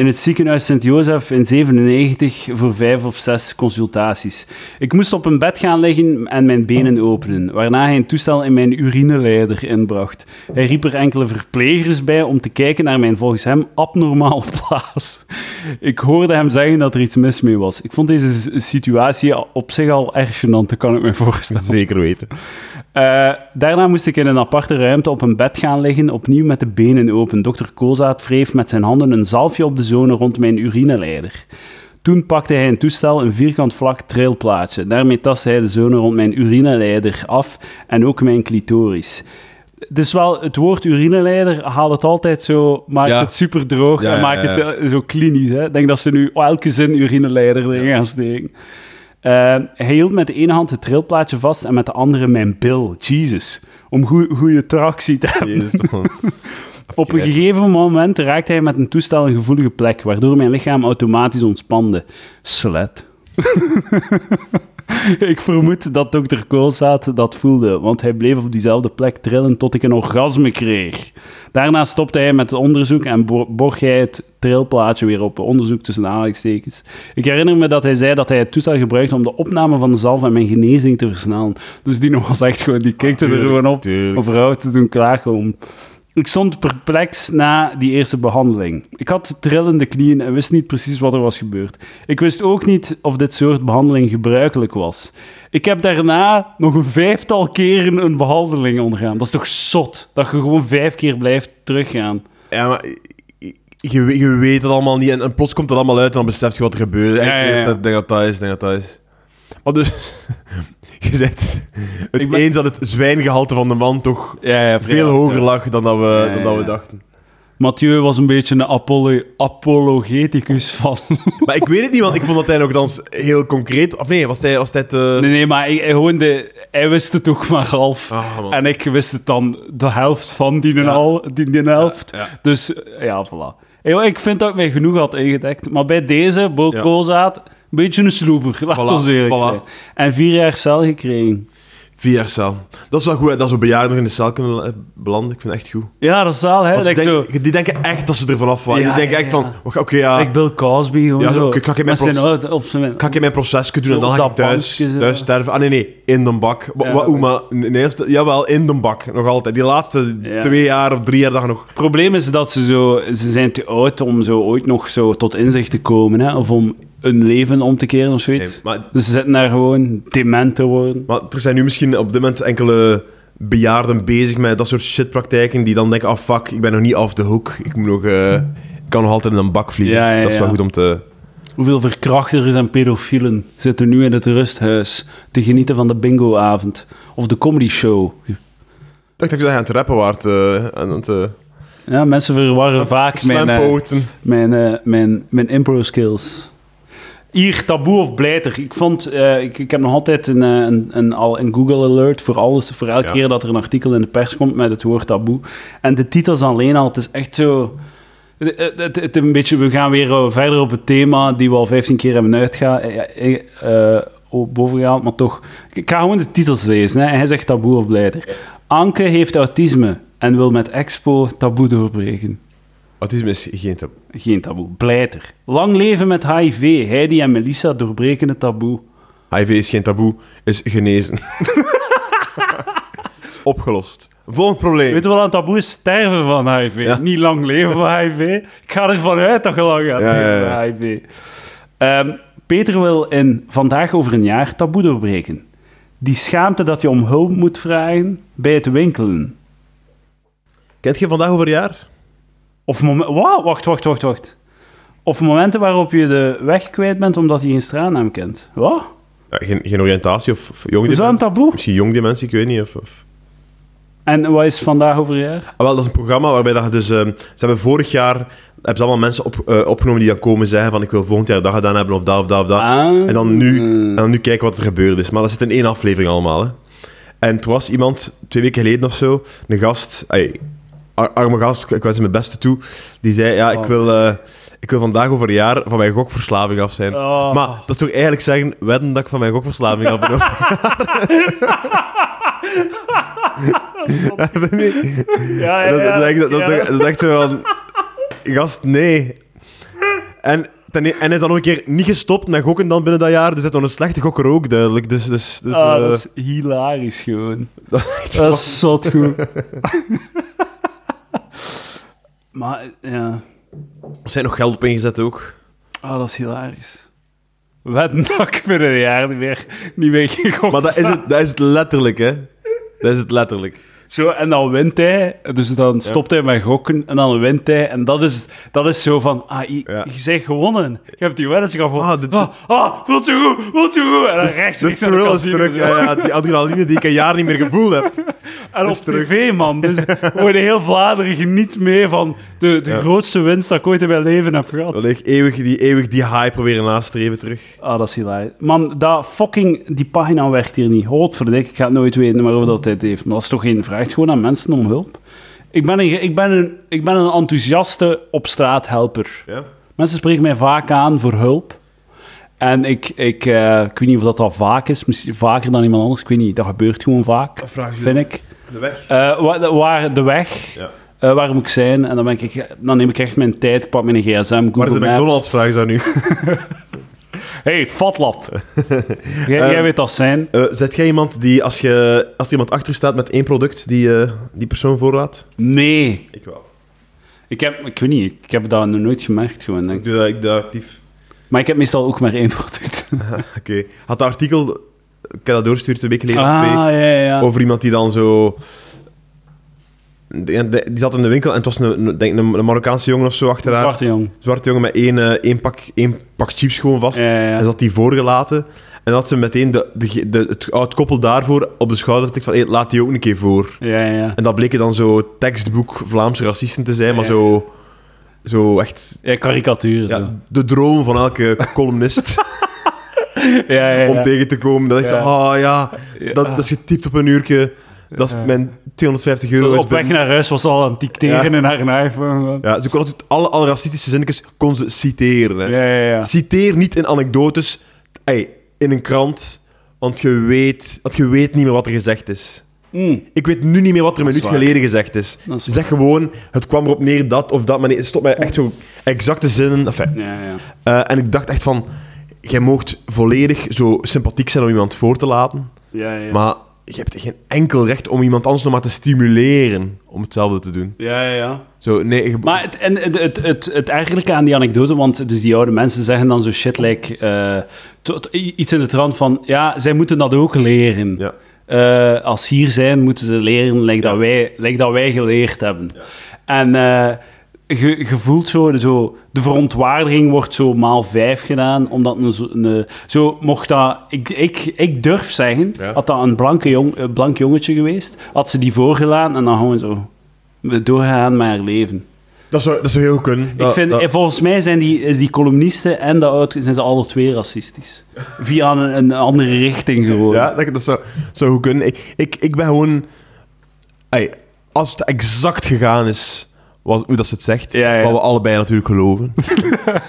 In het ziekenhuis Sint-Jozef in 97 voor vijf of zes consultaties. Ik moest op een bed gaan liggen en mijn benen openen, waarna hij een toestel in mijn urineleider inbracht. Hij riep er enkele verplegers bij om te kijken naar mijn volgens hem abnormaal plaats. Ik hoorde hem zeggen dat er iets mis mee was. Ik vond deze situatie op zich al erg gênant, kan ik me voorstellen. Zeker weten. Eh, daarna moest ik in een aparte ruimte op een bed gaan liggen, opnieuw met de benen open. Dokter Koolzaad wreef met zijn handen een zalfje op de zone rond mijn urineleider. Toen pakte hij een toestel, een vierkant vlak trailplaatje. Daarmee tastte hij de zone rond mijn urineleider af en ook mijn clitoris. Dus wel, het woord urineleider haalt het altijd zo, maakt Ja. het super droog Ja, en maakt ja. het eh, zo klinisch. Hè? Ik denk dat ze nu elke zin urineleider erin gaan steken. Eh, hij hield met de ene hand het trailplaatje vast en met de andere mijn bil. Jesus. Om goede tractie te hebben. Jezus. Op een gegeven moment raakte hij met een toestel een gevoelige plek, waardoor mijn lichaam automatisch ontspande. Slet. ik vermoed dat dokter Koolzaad dat voelde, want hij bleef op diezelfde plek trillen tot ik een orgasme kreeg. Daarna stopte hij met het onderzoek en bo- borg hij het trilplaatje weer op. Onderzoek tussen aanhalingstekens. Ik herinner me dat hij zei dat hij het toestel gebruikte om de opname van de zalf en mijn genezing te versnellen. Dus die was echt gewoon, die keek er Tuurlijk, gewoon op om vrouw te doen klaarkomen. Ik stond perplex na die eerste behandeling. Ik had trillende knieën en wist niet precies wat er was gebeurd. Ik wist ook niet of dit soort behandeling gebruikelijk was. Ik heb daarna nog een vijftal keren een behandeling ondergaan. Dat is toch zot, dat je gewoon vijf keer blijft teruggaan. Ja, maar je, weet het allemaal niet en, en plots komt het allemaal uit en dan besef je wat er gebeurt. Ja, ja, ja. Ik denk dat dat is, denk dat dat is. Maar dus, je het ben- eens dat het zwijngehalte van de man toch Ja, ja, veel hoger lag dan dat we, dan dat we dachten. Mathieu was een beetje een apolo- apologeticus van... Maar ik weet het niet, want ik vond dat hij nogthans heel concreet... Of nee, was hij, was hij te... Nee, nee, maar ik, gewoon de, hij wist het ook maar half. Ah. En ik wist het dan de helft van die, Ja. al, die, die helft. Ja. Dus ja, voilà. Ik vind dat ik mij genoeg had ingedekt. Maar bij deze, Bo Ja. Een beetje een sloeber. Laat Voilà, ons eerlijk voilà. zijn. En vier jaar cel gekregen. Vier jaar cel. Dat is wel goed, hè, dat zo bejaarden nog in de cel kunnen eh, belanden. Ik vind het echt goed. Ja, dat is zaal, hè. Want Like denk- zo, Die denken echt dat ze er vanaf waren. Ja, die denken ja, echt van, oké, oké, ja, like Bill Cosby, gewoon Ja, zo, kan ik in mijn zijn proces- op zijn... ik in mijn procesje doen en dan ga ik thuis, bankje, thuis sterven. Ah nee, nee, in de bak. Ja, wa- oké. oeh, maar nee, jawel, in de bak. Nog altijd. Die laatste twee jaar of drie jaar je nog... Het probleem is dat ze zo... Ze zijn te oud om zo ooit nog zo tot inzicht te komen, hè. Of om een leven om te keren of zoiets. Nee, maar, Dus ze zitten daar gewoon dement te worden. maar er zijn nu misschien op dit moment enkele bejaarden bezig met dat soort shitpraktijken die dan denken, ah fuck, ik ben nog niet af de hoek. Ik moet nog... eh, ik kan nog altijd in een bak vliegen. Ja, ja, dat is wel goed om te... Hoeveel verkrachters en pedofielen zitten nu in het rusthuis te genieten van de bingoavond of de comedy show? dacht dat je aan het rappen waard. aan het, eh, Ja, mensen verwarren vaak mijn, mijn, mijn, mijn impro skills. Hier, taboe of blijter. Ik vond, eh, ik, ik heb nog altijd een, eh, een, een, Google alert voor alles, voor elke Ja. keer dat er een artikel in de pers komt met het woord taboe. En de titels alleen al, het is echt zo... Het, het, een beetje, we gaan weer eh, verder op het thema die we al 15 keer hebben uitgehaald, eh, eh, eh, bovengehaald, maar toch. Ik ga gewoon de titels lezen. Hè. Hij zegt taboe of blijter. Anke heeft autisme en wil met Expo taboe doorbreken. Autisme is geen taboe. Geen taboe. Blijter. Lang leven met HIV. Heidi en Melissa doorbreken het taboe. HIV is geen taboe, is genezen. Opgelost. Volgend probleem. Weet je wat een taboe is? Sterven van HIV. Ja. Niet lang leven van HIV. Ik ga ervan uit dat je lang gaat Ja, leven ja, van HIV. Ehm, Peter wil in Vandaag over een jaar taboe doorbreken. Die schaamte dat je om hulp moet vragen bij het winkelen. Kent je vandaag over een jaar? Of momenten... Wat? Wacht, wacht, wacht, wacht. Of momenten waarop je de weg kwijt bent omdat je geen straatnaam kent. Wat? Ja, geen, geen oriëntatie of, of jong Is dat een taboe? Misschien jong dementie, ik weet niet. Of, of... En wat is Vandaag over een jaar? Ah, wel, dat is een programma waarbij dat je dus... ehm, ze hebben vorig jaar... Hebben ze allemaal mensen op, eh, opgenomen die dan komen zeggen van ik wil volgend jaar dat gedaan hebben of dat of dat of dat. Ah. En dan nu, en dan nu kijken wat er gebeurd is. Maar dat zit in één aflevering allemaal. Hè. En er was iemand, twee weken geleden of zo, een gast, arme gast, ik wens hem het beste toe, die zei, ja, ik Oh. wil, eh, ik wil vandaag over een jaar van mijn gokverslaving af zijn. Oh. Maar dat is toch eigenlijk zeggen, wedden dat ik van mijn gokverslaving af ben. Ja, ben je- Ja, ja, dat, dat, is echt- dat, Ja. dat, dat is echt zo van... Gast, nee. En, ten e- en hij is dan nog een keer niet gestopt met gokken dan binnen dat jaar. Dus hij nog een slechte gokker ook, duidelijk. Dus, dus, dus, Ah, eh, dat is hilarisch gewoon. dat is echt Dat is zot goed. maar, ja... Er zijn nog geld op ingezet ook. Oh, dat is hilarisch. Dat ik binnen een jaar niet meer, niet meer gekomen Maar dat is, het, dat is het letterlijk, hè. Dat is het letterlijk. Zo, en dan wint hij. Dus dan stopt hij met gokken en dan wint hij. En dat is, dat is zo van, ah, je, Ja. je bent gewonnen. Je hebt die weddenschap gewonnen. Ah, dit- ah, ah, voelt zo goed, voelt zo goed. En dan rechts, rechts de terug. Ja, ja, die adrenaline die ik een jaar niet meer gevoeld heb. En op terug. tv, man. Dus gewoon heel Vlaanderen geniet mee van de, de Ja. grootste winst dat ik ooit in mijn leven heb gehad. Dat ik eeuwig die, eeuwig die high proberen nastreven terug. Ah, dat is hilarisch. Man, dat fucking... Die pagina werkt hier niet. Godverdik, ik ga het nooit weten waarover dat tijd heeft. Maar dat is toch geen vraag gewoon aan mensen om hulp? Ik ben een, ik ben een, ik ben een enthousiaste op straat helper. Ja. Mensen spreken mij vaak aan voor hulp. En ik, ik, eh, ik weet niet of dat al vaak is. Misschien vaker dan iemand anders. Ik weet niet. Dat gebeurt gewoon vaak, vraag je vind ik. De weg. Eh, waar, waar de weg... Ja. eh, waar moet ik zijn? En dan, ben ik, dan neem ik echt mijn tijd. Pak mijn gsm, Google is de. McDonald's, vraag je dat nu. Hey, fatlap. jij, jij weet dat zijn. Eh zet jij iemand die, als, je, als er iemand achter staat met één product, die eh, die persoon voorlaat? Nee. Ik wel. Ik heb, ik weet niet, ik heb dat nog nooit gemerkt gewoon. Denk. Ik doe dat, ik doe dat actief. Maar ik heb meestal ook maar één product. Oké. Had dat artikel, ik heb dat doorgestuurd twee weken geleden of Ah, twee, ja, ja, ja. over iemand die dan zo... Die, die zat in de winkel en het was een, een, denk, een, een Marokkaanse jongen of zo achter haar. Zwarte jong. Zwarte jongen met één, eh, één, pak, één pak chips gewoon vast. Ja, ja, ja. En zat die voorgelaten. En had ze meteen de, de, de, het, het koppel daarvoor op de schouder getikt van hey, laat die ook een keer voor. Ja, ja. En dat bleken dan zo tekstboek Vlaamse racisten te zijn, maar Ja. zo, zo echt Ja, karikatuur. ja, de droom van elke columnist ja, ja, om tegen te komen. Dat ik ah ja, dat, dat is getypt op een uurtje. Dat is mijn 250 euro. Op weg naar huis was al aan het dicteren in haar iPhone. Ja, ze kon altijd alle, alle racistische zinnetjes kon ze citeren. Hè. Ja, ja, ja. Citeer niet in anekdotes ey, in een krant, want je, weet, want je weet niet meer wat er gezegd is. Mm. Ik weet nu niet meer wat er een minuut geleden gezegd is. Zeg gewoon, het kwam erop neer dat of dat, maar nee, stop mij echt zo exacte zinnen. Enfin, Ja, ja. eh, en ik dacht echt van, jij moogt volledig zo sympathiek zijn om iemand voor te laten, Ja, ja. maar je hebt geen enkel recht om iemand anders nog maar te stimuleren om hetzelfde te doen. Ja, ja, ja. Zo, nee, Maar het, en het, het, het, het ergerlijke aan die anekdote, want dus die oude mensen zeggen dan zo shit, like, eh, iets in de trant van, ja, zij moeten dat ook leren. ja. Eh, als hier zijn, moeten ze leren like dat, wij, like dat wij geleerd hebben. En eh, je, je voelt zo, zo... De verontwaardiging wordt zo maal vijf gedaan, omdat een, zo- een, zo mocht dat... Ik, ik, ik durf zeggen, Ja. had dat een blanke jong, een blank jongetje geweest, had ze die voorgelaten en dan gewoon zo doorgaan met haar leven. Dat zou, dat zou heel kunnen. ik vind, dat- eh, volgens mij zijn die, is die columnisten en de auto zijn ze alle twee racistisch. Via een, een andere richting gewoon. Ja, dat, dat zou, zou goed kunnen. Ik, ik, ik ben gewoon... Ey, als het exact gegaan is, wat, hoe dat ze het zegt, Ja, ja. wat we allebei natuurlijk geloven,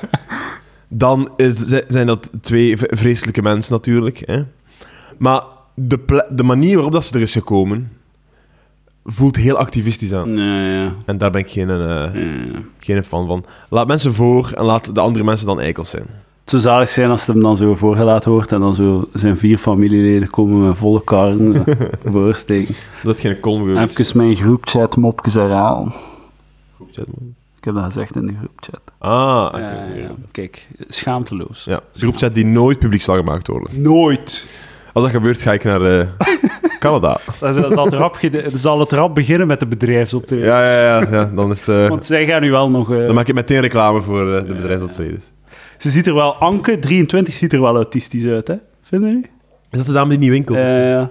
dan is, zi- zijn dat twee vreselijke mensen natuurlijk. Hè? Maar de, de manier waarop dat ze er is gekomen, voelt heel activistisch aan. Nee, ja. En daar ben ik geen, eh, geen fan van. Laat mensen voor en laat de andere mensen dan eikels zijn. Het zou zalig zijn als het hem dan zo voorgelaten wordt en dan zo zijn vier familieleden komen met volle karren voorsteken. Dat geen geweest Even mijn groepchat mopjes herhalen. Groepchat. Ik heb dat gezegd in de groepchat. Ah, oké. Ja, ja, ja. Kijk, schaamteloos. Ja, de groepchat die nooit publiek zal gemaakt worden. Nooit. Als dat gebeurt, ga ik naar eh, Canada. Dat, is- dat rap gede- zal het rap beginnen met de bedrijfsoptredens. Ja, ja, ja, ja. Dan, is het, eh, Want zij gaan nu wel nog... eh, dan maak ik meteen reclame voor eh, de bedrijfsoptredens. Ze ziet er wel... Anke, 23, ziet er wel autistisch uit, hè? Vinden jullie? Is dat de dame die niet winkelt? Eh,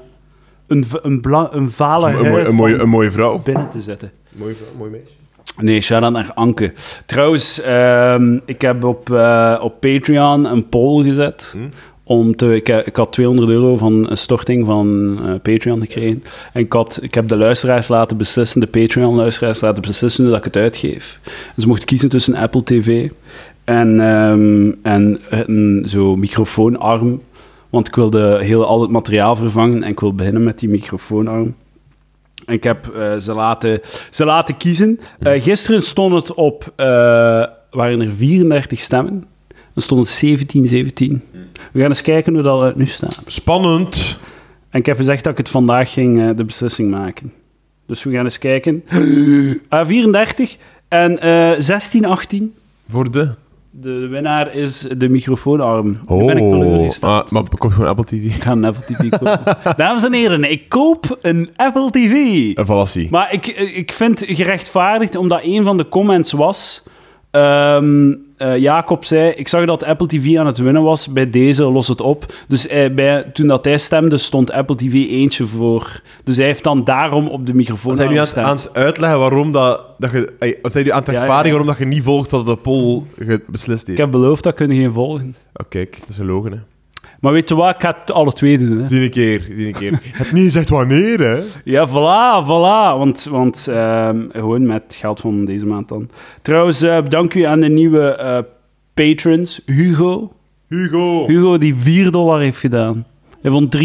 een, v- een, bla, een vale een, mooie, huid een, mooie, van een mooie vrouw. binnen te zetten. Mooie vrouw, mooi meisje. Nee, shout-out naar Anke. Trouwens, ehm, ik heb op, eh, op Patreon een poll gezet. Hm? Om te, ik, ik had 200 euro van een storting van eh, Patreon gekregen. En ik, had, ik heb de luisteraars laten beslissen, de Patreon-luisteraars laten beslissen dat ik het uitgeef. Ze mochten kiezen tussen Apple TV en, ehm, en een zo microfoonarm. Want ik wilde heel, al het materiaal vervangen en ik wil beginnen met die microfoonarm. Ik heb eh, ze, laten, ze laten kiezen. Eh, gisteren stond het op, eh, waren er 34 stemmen. Dan stond het 17, 17. We gaan eens kijken hoe dat nu staat. Spannend. En ik heb gezegd dat ik het vandaag ging de beslissing maken. Dus we gaan eens kijken. Ah, 34 en eh 16, 18. Voor de... De winnaar is de microfoonarm. Nu ben ik teleurgesteld. ah, maar koop gewoon Apple TV. Ik ga een Apple TV kopen. Dames en heren, ik koop een Apple TV. Een fallacie. Maar ik, ik vind gerechtvaardigd, omdat een van de comments was... ehm, eh, Jacob zei, ik zag dat Apple TV aan het winnen was. Bij deze los het op. Dus hij, bij, toen dat hij stemde, stond Apple TV eentje voor. Dus hij heeft dan daarom op de microfoon Zijn jullie aan, aan het uitleggen waarom dat, dat je... ey, Zijn jullie aan het ja, rechtvaardigen ja. waarom dat je niet volgt wat de poll beslist Ik heeft? heb beloofd dat kunnen geen volgen. Oh, kijk, dat is een logen, hè. Maar weet je wat, ik ga het alle twee doen. Hè. Een keer, een keer. Je hebt niet gezegd wanneer, hè. Ja, voilà, voilà. Want, want ehm, gewoon met geld van deze maand dan. Trouwens, eh bedankt u aan de nieuwe eh, patrons. Hugo. Hugo. Hugo die 4 dollar heeft gedaan. Hij vond 3,36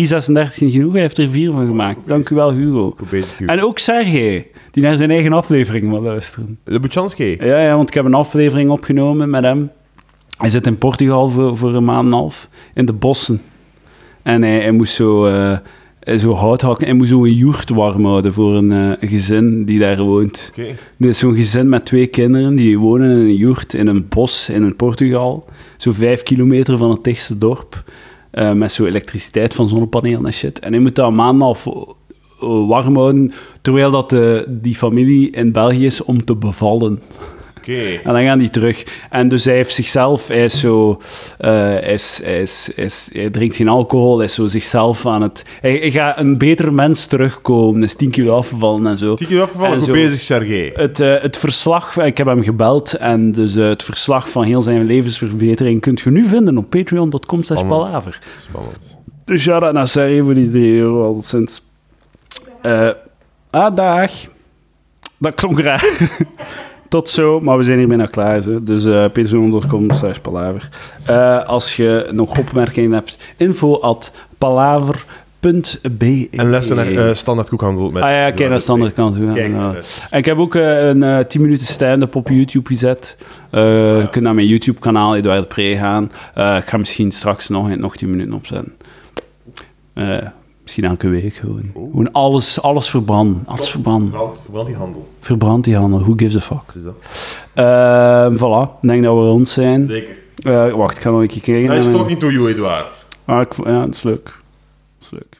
niet genoeg, hij heeft er 4 van gemaakt. Dank u wel, Hugo. Hugo. En ook Sergej, die naar zijn eigen aflevering wil luisteren. De Buchanski. Ja, ja, want ik heb een aflevering opgenomen met hem. Hij zit in Portugal voor, voor een maand en een half, in de bossen. En hij, hij moest zo, eh, zo hout hakken. Hij moest zo een joert warm houden voor een, eh, een gezin die daar woont. Oké. Er is zo'n gezin met twee kinderen die wonen in een joert in een bos in Portugal. Zo vijf kilometer van het dichtste dorp. eh, met zo elektriciteit van zonnepanelen en shit. En hij moet dat een maand en een half warm houden, terwijl dat de, die familie in België is om te bevallen. En dan gaan die terug. En dus hij heeft zichzelf, hij is zo, eh, hij, is, hij, is, hij, is- hij drinkt geen alcohol, hij is zo zichzelf aan het... Hij, hij gaat een beter mens terugkomen, is 10 kilo afgevallen en zo. Tien keer afgevallen, En goed zo- bezig, Sergej. Het, eh, het verslag, ik heb hem gebeld en dus eh, het verslag van heel zijn levensverbetering kunt je nu vinden op patreon.com slash palaver. Spannend. Dus shout-out naar Sergej voor die 3 euro al sinds. Ah, dag. Dat klonk raar. Tot zo, maar we zijn hiermee nog klaar. Zo. Dus eh patreon.com slash palaver. Eh, als je nog opmerkingen hebt, info at palaver.be En luister naar eh, Standaard Koekhandel. Met Ah ja, kijk naar standaard. Ja. Ja. eh, En ik heb ook een eh 10 minuten stand-up op YouTube gezet. Eh, Je kunt naar mijn YouTube-kanaal Eduard Pre gaan. Ik ga misschien straks nog, nog 10 minuten opzetten. Misschien elke week gewoon. Gewoon alles, alles verbranden. Alles verbranden. Verbrand, verbrand die handel. Verbrand die handel. Who gives a fuck? Is dat? Eh, voilà. Ik denk dat we rond zijn. Zeker. Eh, wacht, ik ga nog een keer kijken. Naar mijn- talking to you, Edouard. Ah, ik, ja, dat is leuk. Dat is leuk.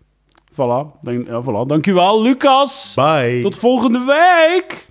Voilà. Denk, ja, voilà. Dankjewel, Lucas. Bye. Tot volgende week.